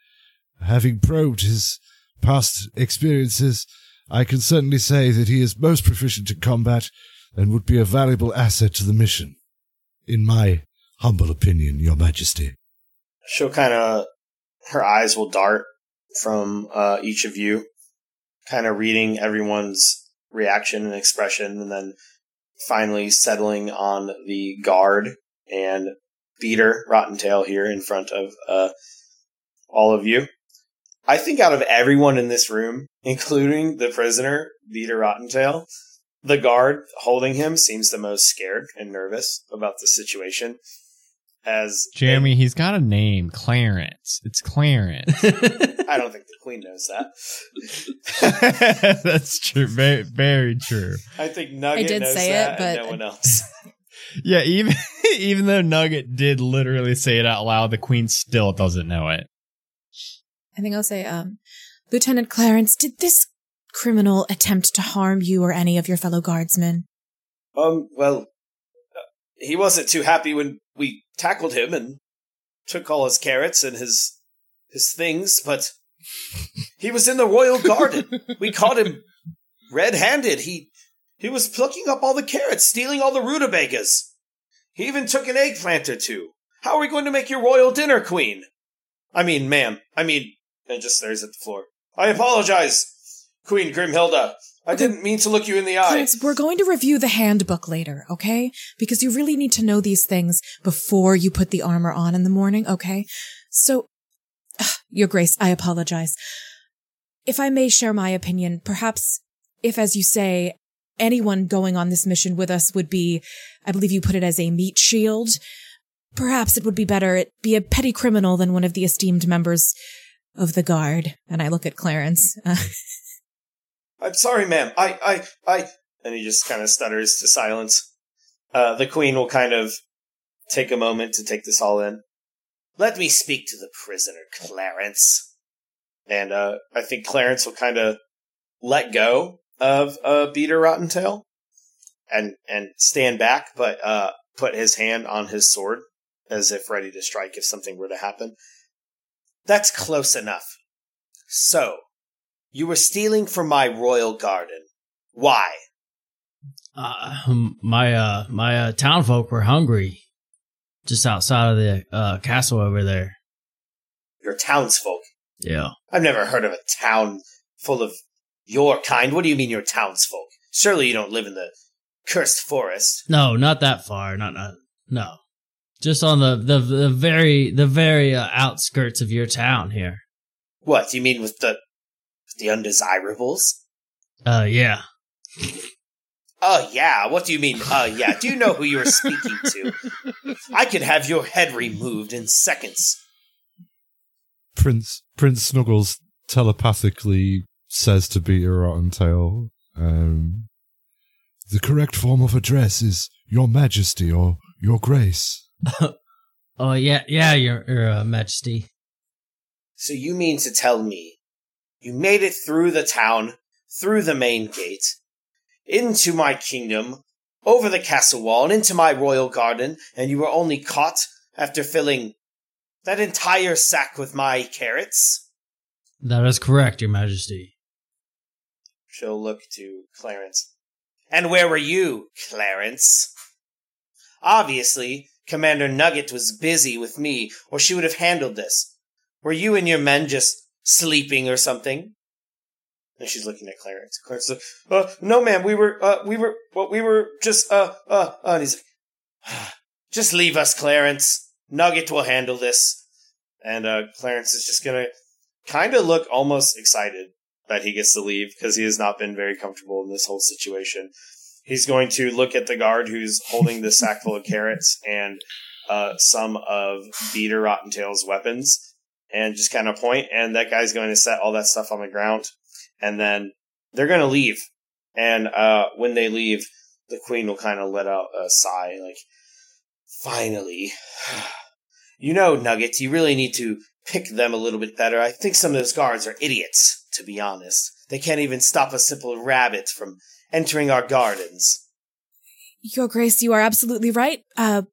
having probed his past experiences, I can certainly say that he is most proficient in combat and would be a valuable asset to the mission. In my humble opinion, Your Majesty. She'll kind of her eyes will dart from uh, each of you, kind of reading everyone's reaction and expression, and then finally settling on the guard and Beater Rottentail here in front of uh, all of you. I think out of everyone in this room, including the prisoner, Beater Rottentail, the guard holding him seems the most scared and nervous about the situation. As Jeremy, he's got a name, Clarence. It's Clarence. I don't think the queen knows that. That's true. Very, very true. I think Nugget I did knows say it, that, and but- no one else. Yeah, even even though Nugget did literally say it out loud, the queen still doesn't know it. I think I'll say, um, Lieutenant Clarence, did this criminal attempt to harm you or any of your fellow guardsmen? um, well, uh, he wasn't too happy when we tackled him and took all his carrots and his his things, but He was in the royal garden. we caught him red-handed. He he was plucking up all the carrots, stealing all the rutabagas. He even took an eggplant or two. How are we going to make your royal dinner, queen? I mean, ma'am. I mean, and just stares at the floor. I apologize, Queen Grimhilda. I didn't mean to look you in the eye. Clarence, we're going to review the handbook later, okay? Because you really need to know these things before you put the armor on in the morning, okay? So, ah, Your Grace, I apologize. If I may share my opinion, perhaps if, as you say, anyone going on this mission with us would be, I believe you put it as a meat shield, perhaps it would be better it be a petty criminal than one of the esteemed members of the guard. And I look at Clarence. I'm sorry, ma'am. I, I, I. And he just kind of stutters to silence. Uh, the queen will kind of take a moment to take this all in. Let me speak to the prisoner, Clarence. And uh, I think Clarence will kind of let go of uh, Beater Rotten Tail and and stand back, but uh, put his hand on his sword as if ready to strike if something were to happen. That's close enough. So, you were stealing from my royal garden. Why? Uh, my uh, my uh, townfolk were hungry, just outside of the uh, castle over there. Your townsfolk. Yeah. I've never heard of a town full of your kind. What do you mean, your townsfolk? Surely you don't live in the cursed forest. No, not that far. Not not no. Just on the the, the very the very uh, outskirts of your town here. What you mean with the the undesirables? Uh, yeah. Oh, yeah. What do you mean? Uh, yeah. Do you know who you're speaking to? I could have your head removed in seconds. Prince Prince Snuggles telepathically says to Beater Rottentail, um, the correct form of address is Your Majesty or Your Grace. oh, yeah, yeah, Your, your uh, Majesty. So you mean to tell me you made it through the town, through the main gate, into my kingdom, over the castle wall, and into my royal garden, and you were only caught after filling that entire sack with my carrots? That is correct, Your Majesty. She'll look to Clarence. And where were you, Clarence? Obviously, Commander Nugget was busy with me, or she would have handled this. Were you and your men just sleeping or something. And she's looking at Clarence. Clarence like, uh, no, ma'am, we were, uh, we were, well, we were just, uh, uh, uh, and he's like, just leave us, Clarence. Nugget will handle this. And, uh, Clarence is just gonna kind of look almost excited that he gets to leave because he has not been very comfortable in this whole situation. He's going to look at the guard who's holding the sack full of carrots and, uh, some of Beater Rottentail's weapons and just kind of point, and that guy's going to set all that stuff on the ground, and then they're going to leave. And uh, when they leave, the queen will kind of let out a sigh, like, finally. you know, Nuggets, you really need to pick them a little bit better. I think some of those guards are idiots, to be honest. They can't even stop a simple rabbit from entering our gardens. Your Grace, you are absolutely right. Uh,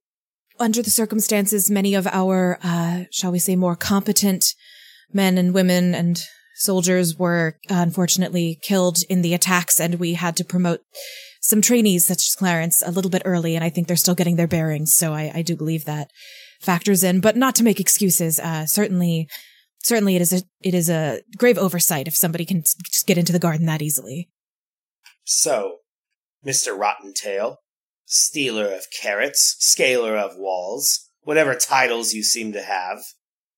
under the circumstances, many of our, uh, shall we say, more competent men and women and soldiers were unfortunately killed in the attacks, and we had to promote some trainees such as Clarence a little bit early, and I think they're still getting their bearings. So I, I do believe that factors in, but not to make excuses. Uh, certainly, certainly, it is a it is a grave oversight if somebody can just get into the garden that easily. So, Mister Rottentail, stealer of carrots, scaler of walls, whatever titles you seem to have.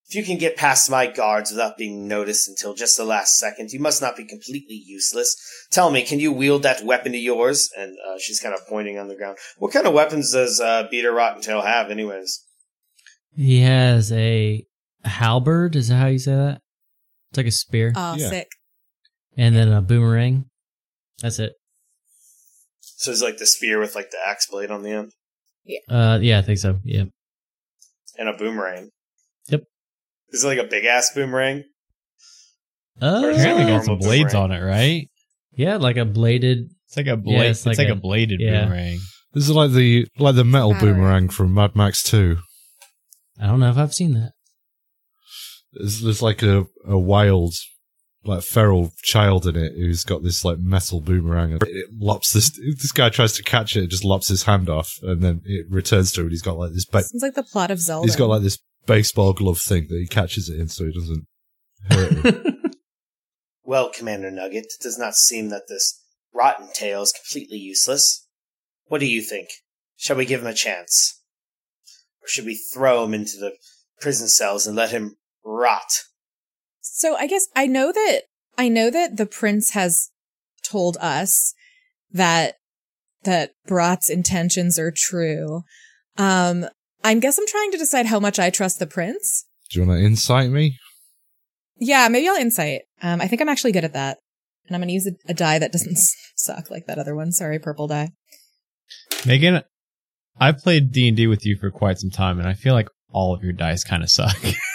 If you can get past my guards without being noticed until just the last second, you must not be completely useless. Tell me, can you wield that weapon of yours? And uh, she's kind of pointing on the ground. What kind of weapons does uh, Beater Rottentail have, anyways? He has a halberd. Is that how you say that? It's like a spear. Oh, yeah. sick. And then a boomerang. That's it. So it's like the spear with like the axe blade on the end. Yeah. Uh, yeah, I think so. Yeah. And a boomerang. Yep. Is it like a big ass boomerang? Uh, apparently got some blades boomerang? on it, right? Yeah, like a bladed. It's like a blade. Yeah, it's, it's like, like a, a, bladed yeah. boomerang. This is like the like the metal boomerang from Mad Max Two. I don't know if I've seen that. there's, there's like a, a wild, like feral child in it who's got this like metal boomerang and it lops this. This guy tries to catch it, it just lops his hand off, and then it returns to him. And he's got like this. Ba- Sounds like the plot of Zelda. he's got like this baseball glove thing that he catches it in, so he doesn't hurt him. Well, Commander Nugget, it does not seem that this rotten tail is completely useless. What do you think? Shall we give him a chance? Or should we throw him into the prison cells and let him rot? So I guess I know that I know that the prince has told us that that Brat's intentions are true. Um I guess I'm trying to decide how much I trust the prince. Do you want to insight me? Yeah, maybe I'll insight. Um I think I'm actually good at that. And I'm going to use a, a die that doesn't suck like that other one. Sorry, purple die. Megan, I've played D and D with you for quite some time, and I feel like all of your dice kind of suck.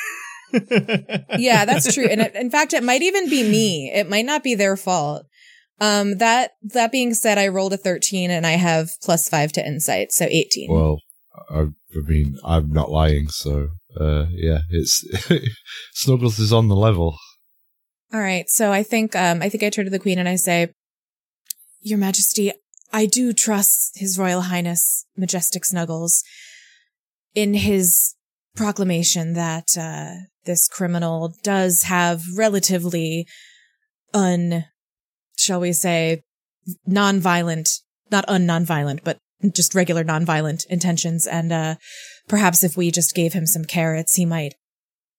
yeah, that's true. And it, in fact, it might even be me. It might not be their fault. Um, that that being said, I rolled a thirteen and I have plus five to insight, so eighteen. Well, I, I mean, I'm not lying, so uh, yeah, it's Snuggles is on the level. All right, so I think um, I think I turn to the queen and I say, "Your Majesty, I do trust His Royal Highness Majestic Snuggles in his proclamation that uh, this criminal does have relatively un, shall we say, non-violent, not un-non-violent, but just regular non-violent intentions. And uh, perhaps if we just gave him some carrots, he might,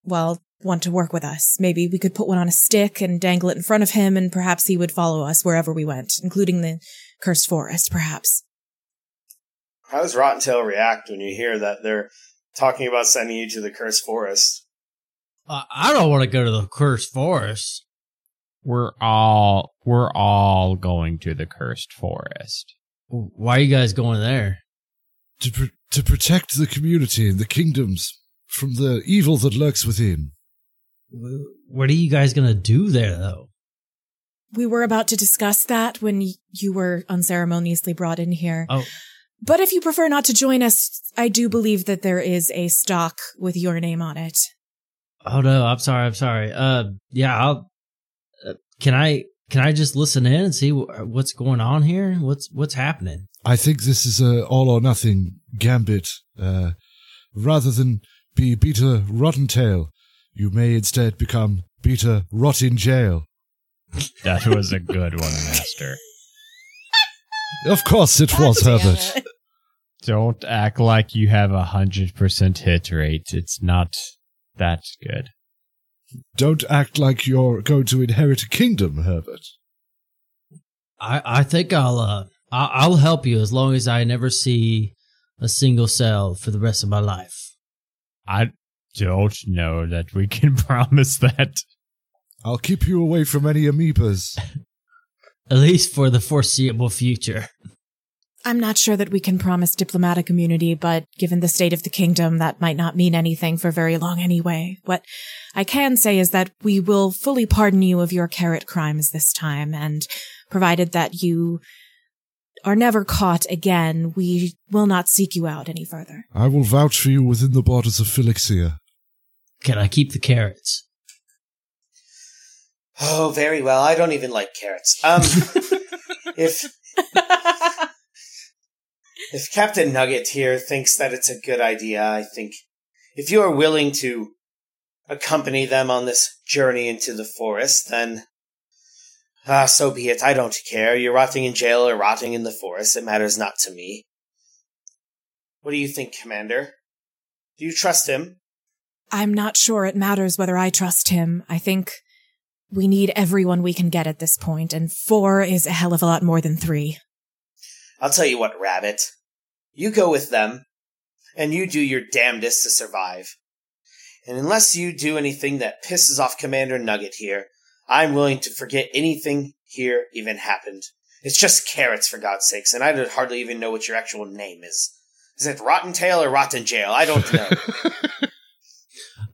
well, want to work with us. Maybe we could put one on a stick and dangle it in front of him, and perhaps he would follow us wherever we went, including the cursed forest, perhaps. How does Rottentail react when you hear that they're talking about sending you to the cursed forest? Uh, I don't want to go to the cursed forest. we're all we're all going to the cursed forest. Why are you guys going there? To pr- to protect the community and the kingdoms from the evil that lurks within. What are you guys gonna do there, though? We were about to discuss that when you were unceremoniously brought in here. Oh, But if you prefer not to join us, I do believe that there is a stock with your name on it. oh no, I'm sorry, I'm sorry. Uh, yeah, I'll. Uh, can I can I just listen in and see wh- what's going on here? What's what's happening? I think this is a all or nothing gambit. Uh, rather than be Beta Rottentail, you may instead become Beta Rot in Jail. That was a good one, Master. Of course it was, God damn Herbert. It. Don't act like you have a hundred percent hit rate. It's not that good. Don't act like you're going to inherit a kingdom, Herbert. I I think I'll uh I'll, I'll help you as long as I never see a single cell for the rest of my life. I don't know that we can promise that. I'll keep you away from any amoebas. At least for the foreseeable future. I'm not sure that we can promise diplomatic immunity, but given the state of the kingdom, that might not mean anything for very long anyway. What I can say is that we will fully pardon you of your carrot crimes this time, and provided that you are never caught again, we will not seek you out any further. I will vouch for you within the borders of Felixia. Can I keep the carrots? Oh, very well. I don't even like carrots. Um, if if Captain Nugget here thinks that it's a good idea, I think if you are willing to accompany them on this journey into the forest, then ah, so be it. I don't care. You're rotting in jail or rotting in the forest. It matters not to me. What do you think, Commander? Do you trust him? I'm not sure it matters whether I trust him. I think we need everyone we can get at this point, and four is a hell of a lot more than three. I'll tell you what, Rabbit. You go with them, and you do your damnedest to survive. And unless you do anything that pisses off Commander Nugget here, I'm willing to forget anything here even happened. It's just carrots, for God's sakes, and I don't hardly even know what your actual name is. Is it Rotten Tail or Rotten Jail? I don't know.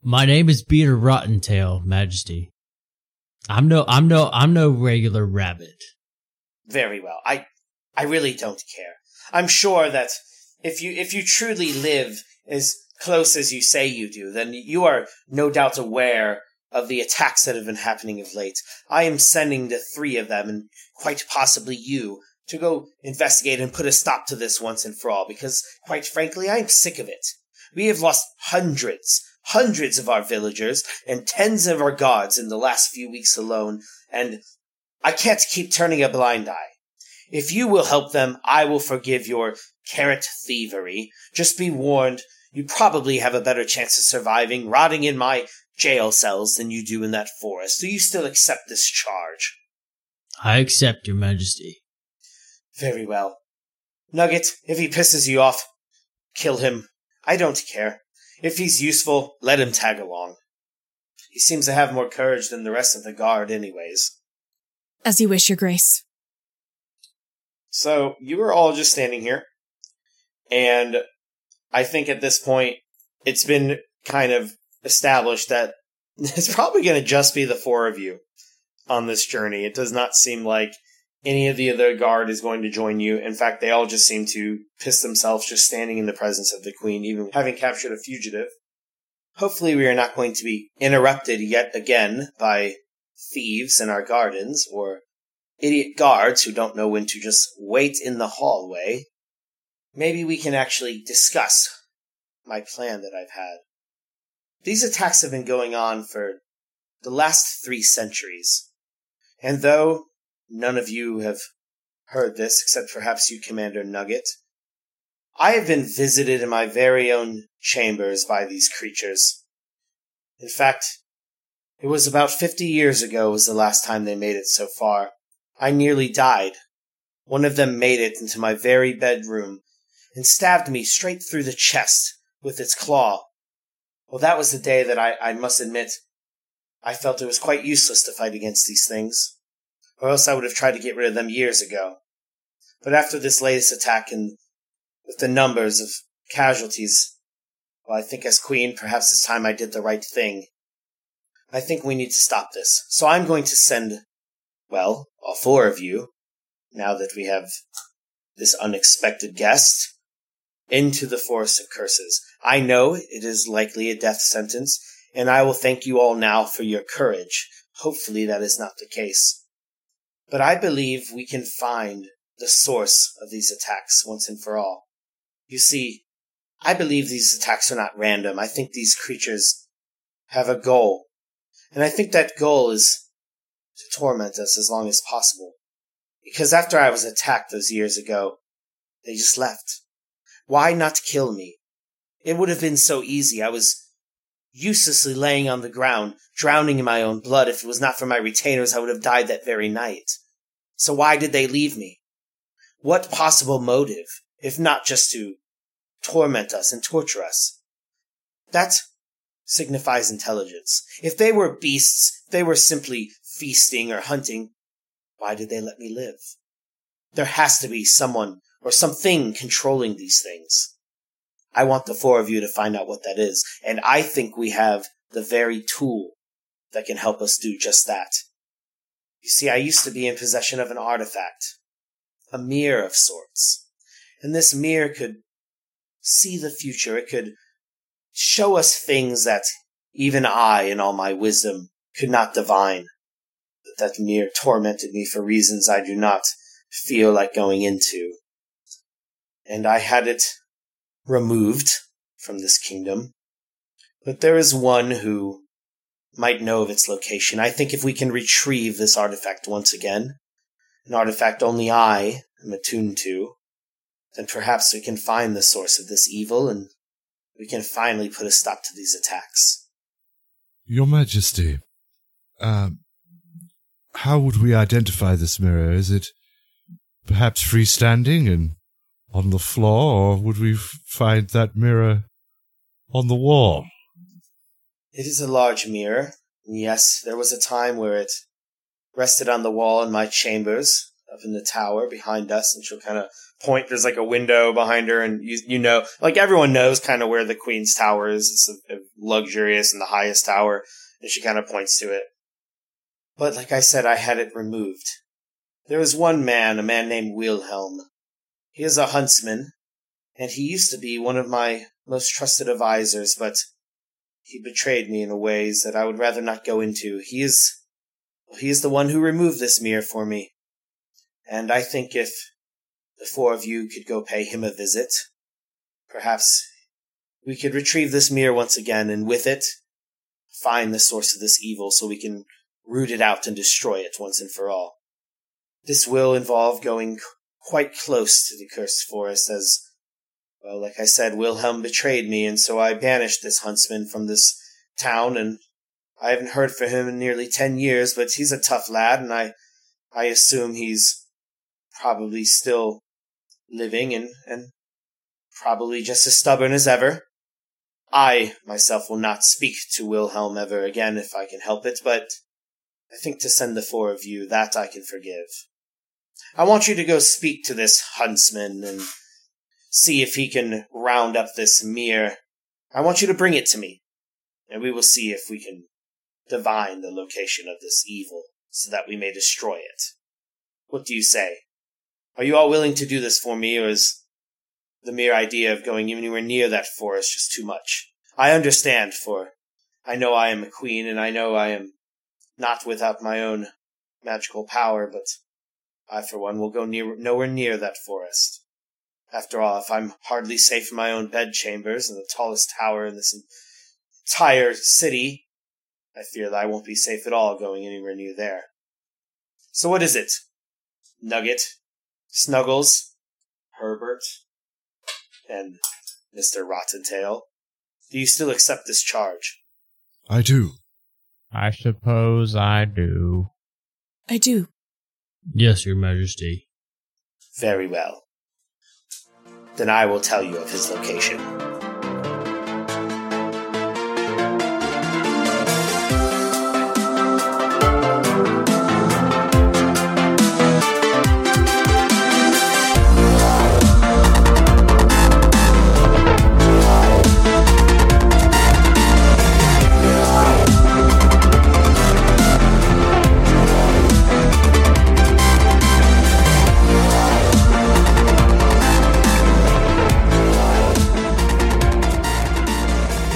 My name is Peter Rottentail, Majesty. I'm no I'm no I'm no regular rabbit. Very well. I I really don't care. I'm sure that if you if you truly live as close as you say you do, then you are no doubt aware of the attacks that have been happening of late. I am sending the three of them, and quite possibly you, to go investigate and put a stop to this once and for all, because, quite frankly, I am sick of it. We have lost hundreds, hundreds of our villagers and tens of our gods in the last few weeks alone, and I can't keep turning a blind eye. If you will help them, I will forgive your carrot thievery. Just be warned, you probably have a better chance of surviving rotting in my jail cells than you do in that forest. Do you still accept this charge? I accept, Your Majesty. Very well. Nugget, if he pisses you off, kill him. I don't care. If he's useful, let him tag along. He seems to have more courage than the rest of the guard, anyways. As you wish, Your Grace. So, you are all just standing here, and I think at this point, it's been kind of established that it's probably going to just be the four of you on this journey. It does not seem like any of the other guard is going to join you. In fact, they all just seem to piss themselves just standing in the presence of the queen, even having captured a fugitive. Hopefully, we are not going to be interrupted yet again by thieves in our gardens or idiot guards who don't know when to just wait in the hallway. Maybe we can actually discuss my plan that I've had. These attacks have been going on for the last three centuries. And though none of you have heard this, except perhaps you, Commander Nugget, I have been visited in my very own chambers by these creatures. In fact, it was about fifty years ago was the last time they made it so far. I nearly died. One of them made it into my very bedroom and stabbed me straight through the chest with its claw. Well, that was the day that I, I must admit, I felt it was quite useless to fight against these things, or else I would have tried to get rid of them years ago. But after this latest attack and with the numbers of casualties, well, I think as queen, perhaps it's time I did the right thing. I think we need to stop this. So I'm going to send, well, all four of you, now that we have this unexpected guest, into the forest of curses. I know it is likely a death sentence, and I will thank you all now for your courage. Hopefully that is not the case. But I believe we can find the source of these attacks once and for all. You see, I believe these attacks are not random. I think these creatures have a goal. And I think that goal is to torment us as long as possible. Because after I was attacked those years ago, they just left. Why not kill me? It would have been so easy. I was uselessly laying on the ground, drowning in my own blood. If it was not for my retainers, I would have died that very night. So why did they leave me? What possible motive, if not just to torment us and torture us? That signifies intelligence. If they were beasts, they were simply feasting or hunting, why did they let me live? There has to be someone or something controlling these things. I want the four of you to find out what that is. And I think we have the very tool that can help us do just that. You see, I used to be in possession of an artifact, a mirror of sorts. And this mirror could see the future. It could show us things that even I, in all my wisdom, could not divine. But that mirror tormented me for reasons I do not feel like going into and I had it removed from this kingdom. But there is one who might know of its location. I think if we can retrieve this artifact once again, an artifact only I am attuned to, then perhaps we can find the source of this evil and we can finally put a stop to these attacks. Your Majesty, uh, how would we identify this mirror? Is it perhaps freestanding and on the floor, or would we find that mirror on the wall? It is a large mirror. Yes, there was a time where it rested on the wall in my chambers up in the tower behind us, and she'll kind of point. There's like a window behind her, and you you know, like everyone knows kind of where the queen's tower is. It's a, a luxurious and the highest tower, and she kind of points to it. But like I said, I had it removed. There was one man, a man named Wilhelm, he is a huntsman, and he used to be one of my most trusted advisors, but he betrayed me in a ways that I would rather not go into. He is, he is the one who removed this mirror for me. And I think if the four of you could go pay him a visit, perhaps we could retrieve this mirror once again, and with it, find the source of this evil so we can root it out and destroy it once and for all. This will involve going quite close to the cursed forest as well, like I said, Wilhelm betrayed me, and so I banished this huntsman from this town, and I haven't heard from him in nearly ten years, but he's a tough lad, and I I assume he's probably still living and, and probably just as stubborn as ever. I myself will not speak to Wilhelm ever again if I can help it, but I think to send the four of you, that I can forgive. I want you to go speak to this huntsman and see if he can round up this mirror. I want you to bring it to me, and we will see if we can divine the location of this evil so that we may destroy it. What do you say? Are you all willing to do this for me, or is the mere idea of going anywhere near that forest just too much? I understand, for I know I am a queen, and I know I am not without my own magical power, but I, for one, will go near, nowhere near that forest. After all, if I'm hardly safe in my own bedchambers in the tallest tower in this entire city, I fear that I won't be safe at all going anywhere near there. So what is it? Nugget, Snuggles, Herbert, and Mr. Rottentail. Do you still accept this charge? I do. I suppose I do. I do. Yes, Your Majesty. Very well. Then I will tell you of his location.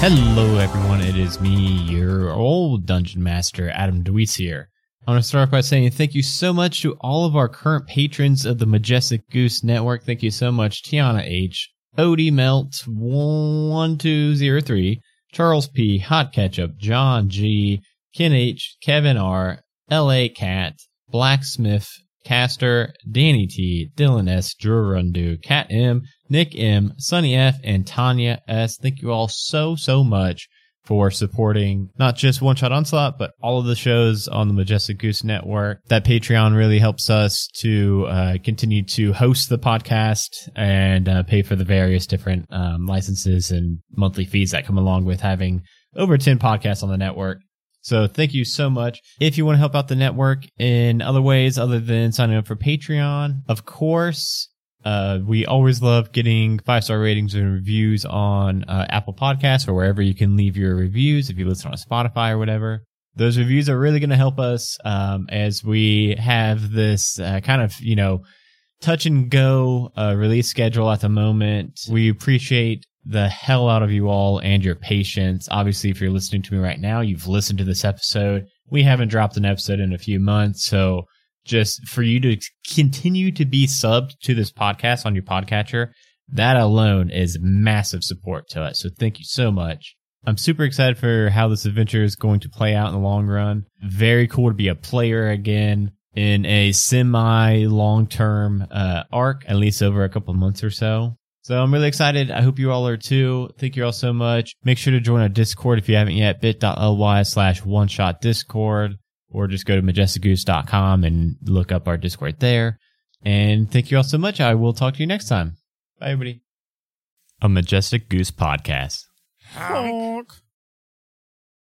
Hello, everyone. It is me, your old dungeon master, Adam Deweese here. I want to start off by saying thank you so much to all of our current patrons of the Majestic Goose Network. Thank you so much, Tiana H, Odie Melt, one two zero three, Charles P, Hot Ketchup, John G, Ken H, Kevin R, L.A. Cat, Blacksmith, Caster, Danny T, Dylan S, Drew Rundu, Cat M, Nick M, Sunny F, and Tanya S. Thank you all so, so much for supporting not just One Shot Onslaught, but all of the shows on the Majestic Goose Network. That Patreon really helps us to uh, continue to host the podcast and uh, pay for the various different um, licenses and monthly fees that come along with having over 10 podcasts on the network. So thank you so much. If you want to help out the network in other ways other than signing up for Patreon, of course, uh, we always love getting five star ratings and reviews on uh, Apple Podcasts or wherever you can leave your reviews if you listen on Spotify or whatever. Those reviews are really going to help us um, as we have this uh, kind of, you know, touch and go uh, release schedule at the moment. We appreciate the hell out of you all and your patience. Obviously, if you're listening to me right now, you've listened to this episode. We haven't dropped an episode in a few months. So just for you to continue to be subbed to this podcast on your podcatcher, that alone is massive support to us. So thank you so much. I'm super excited for how this adventure is going to play out in the long run. Very cool to be a player again in a semi long term uh, arc, at least over a couple months or so. So I'm really excited. I hope you all are too. Thank you all so much. Make sure to join our Discord if you haven't yet, bit.ly slash one shot Discord, or just go to majesticgoose.com and look up our Discord there. And thank you all so much. I will talk to you next time. Bye, everybody. A Majestic Goose Podcast. Honk.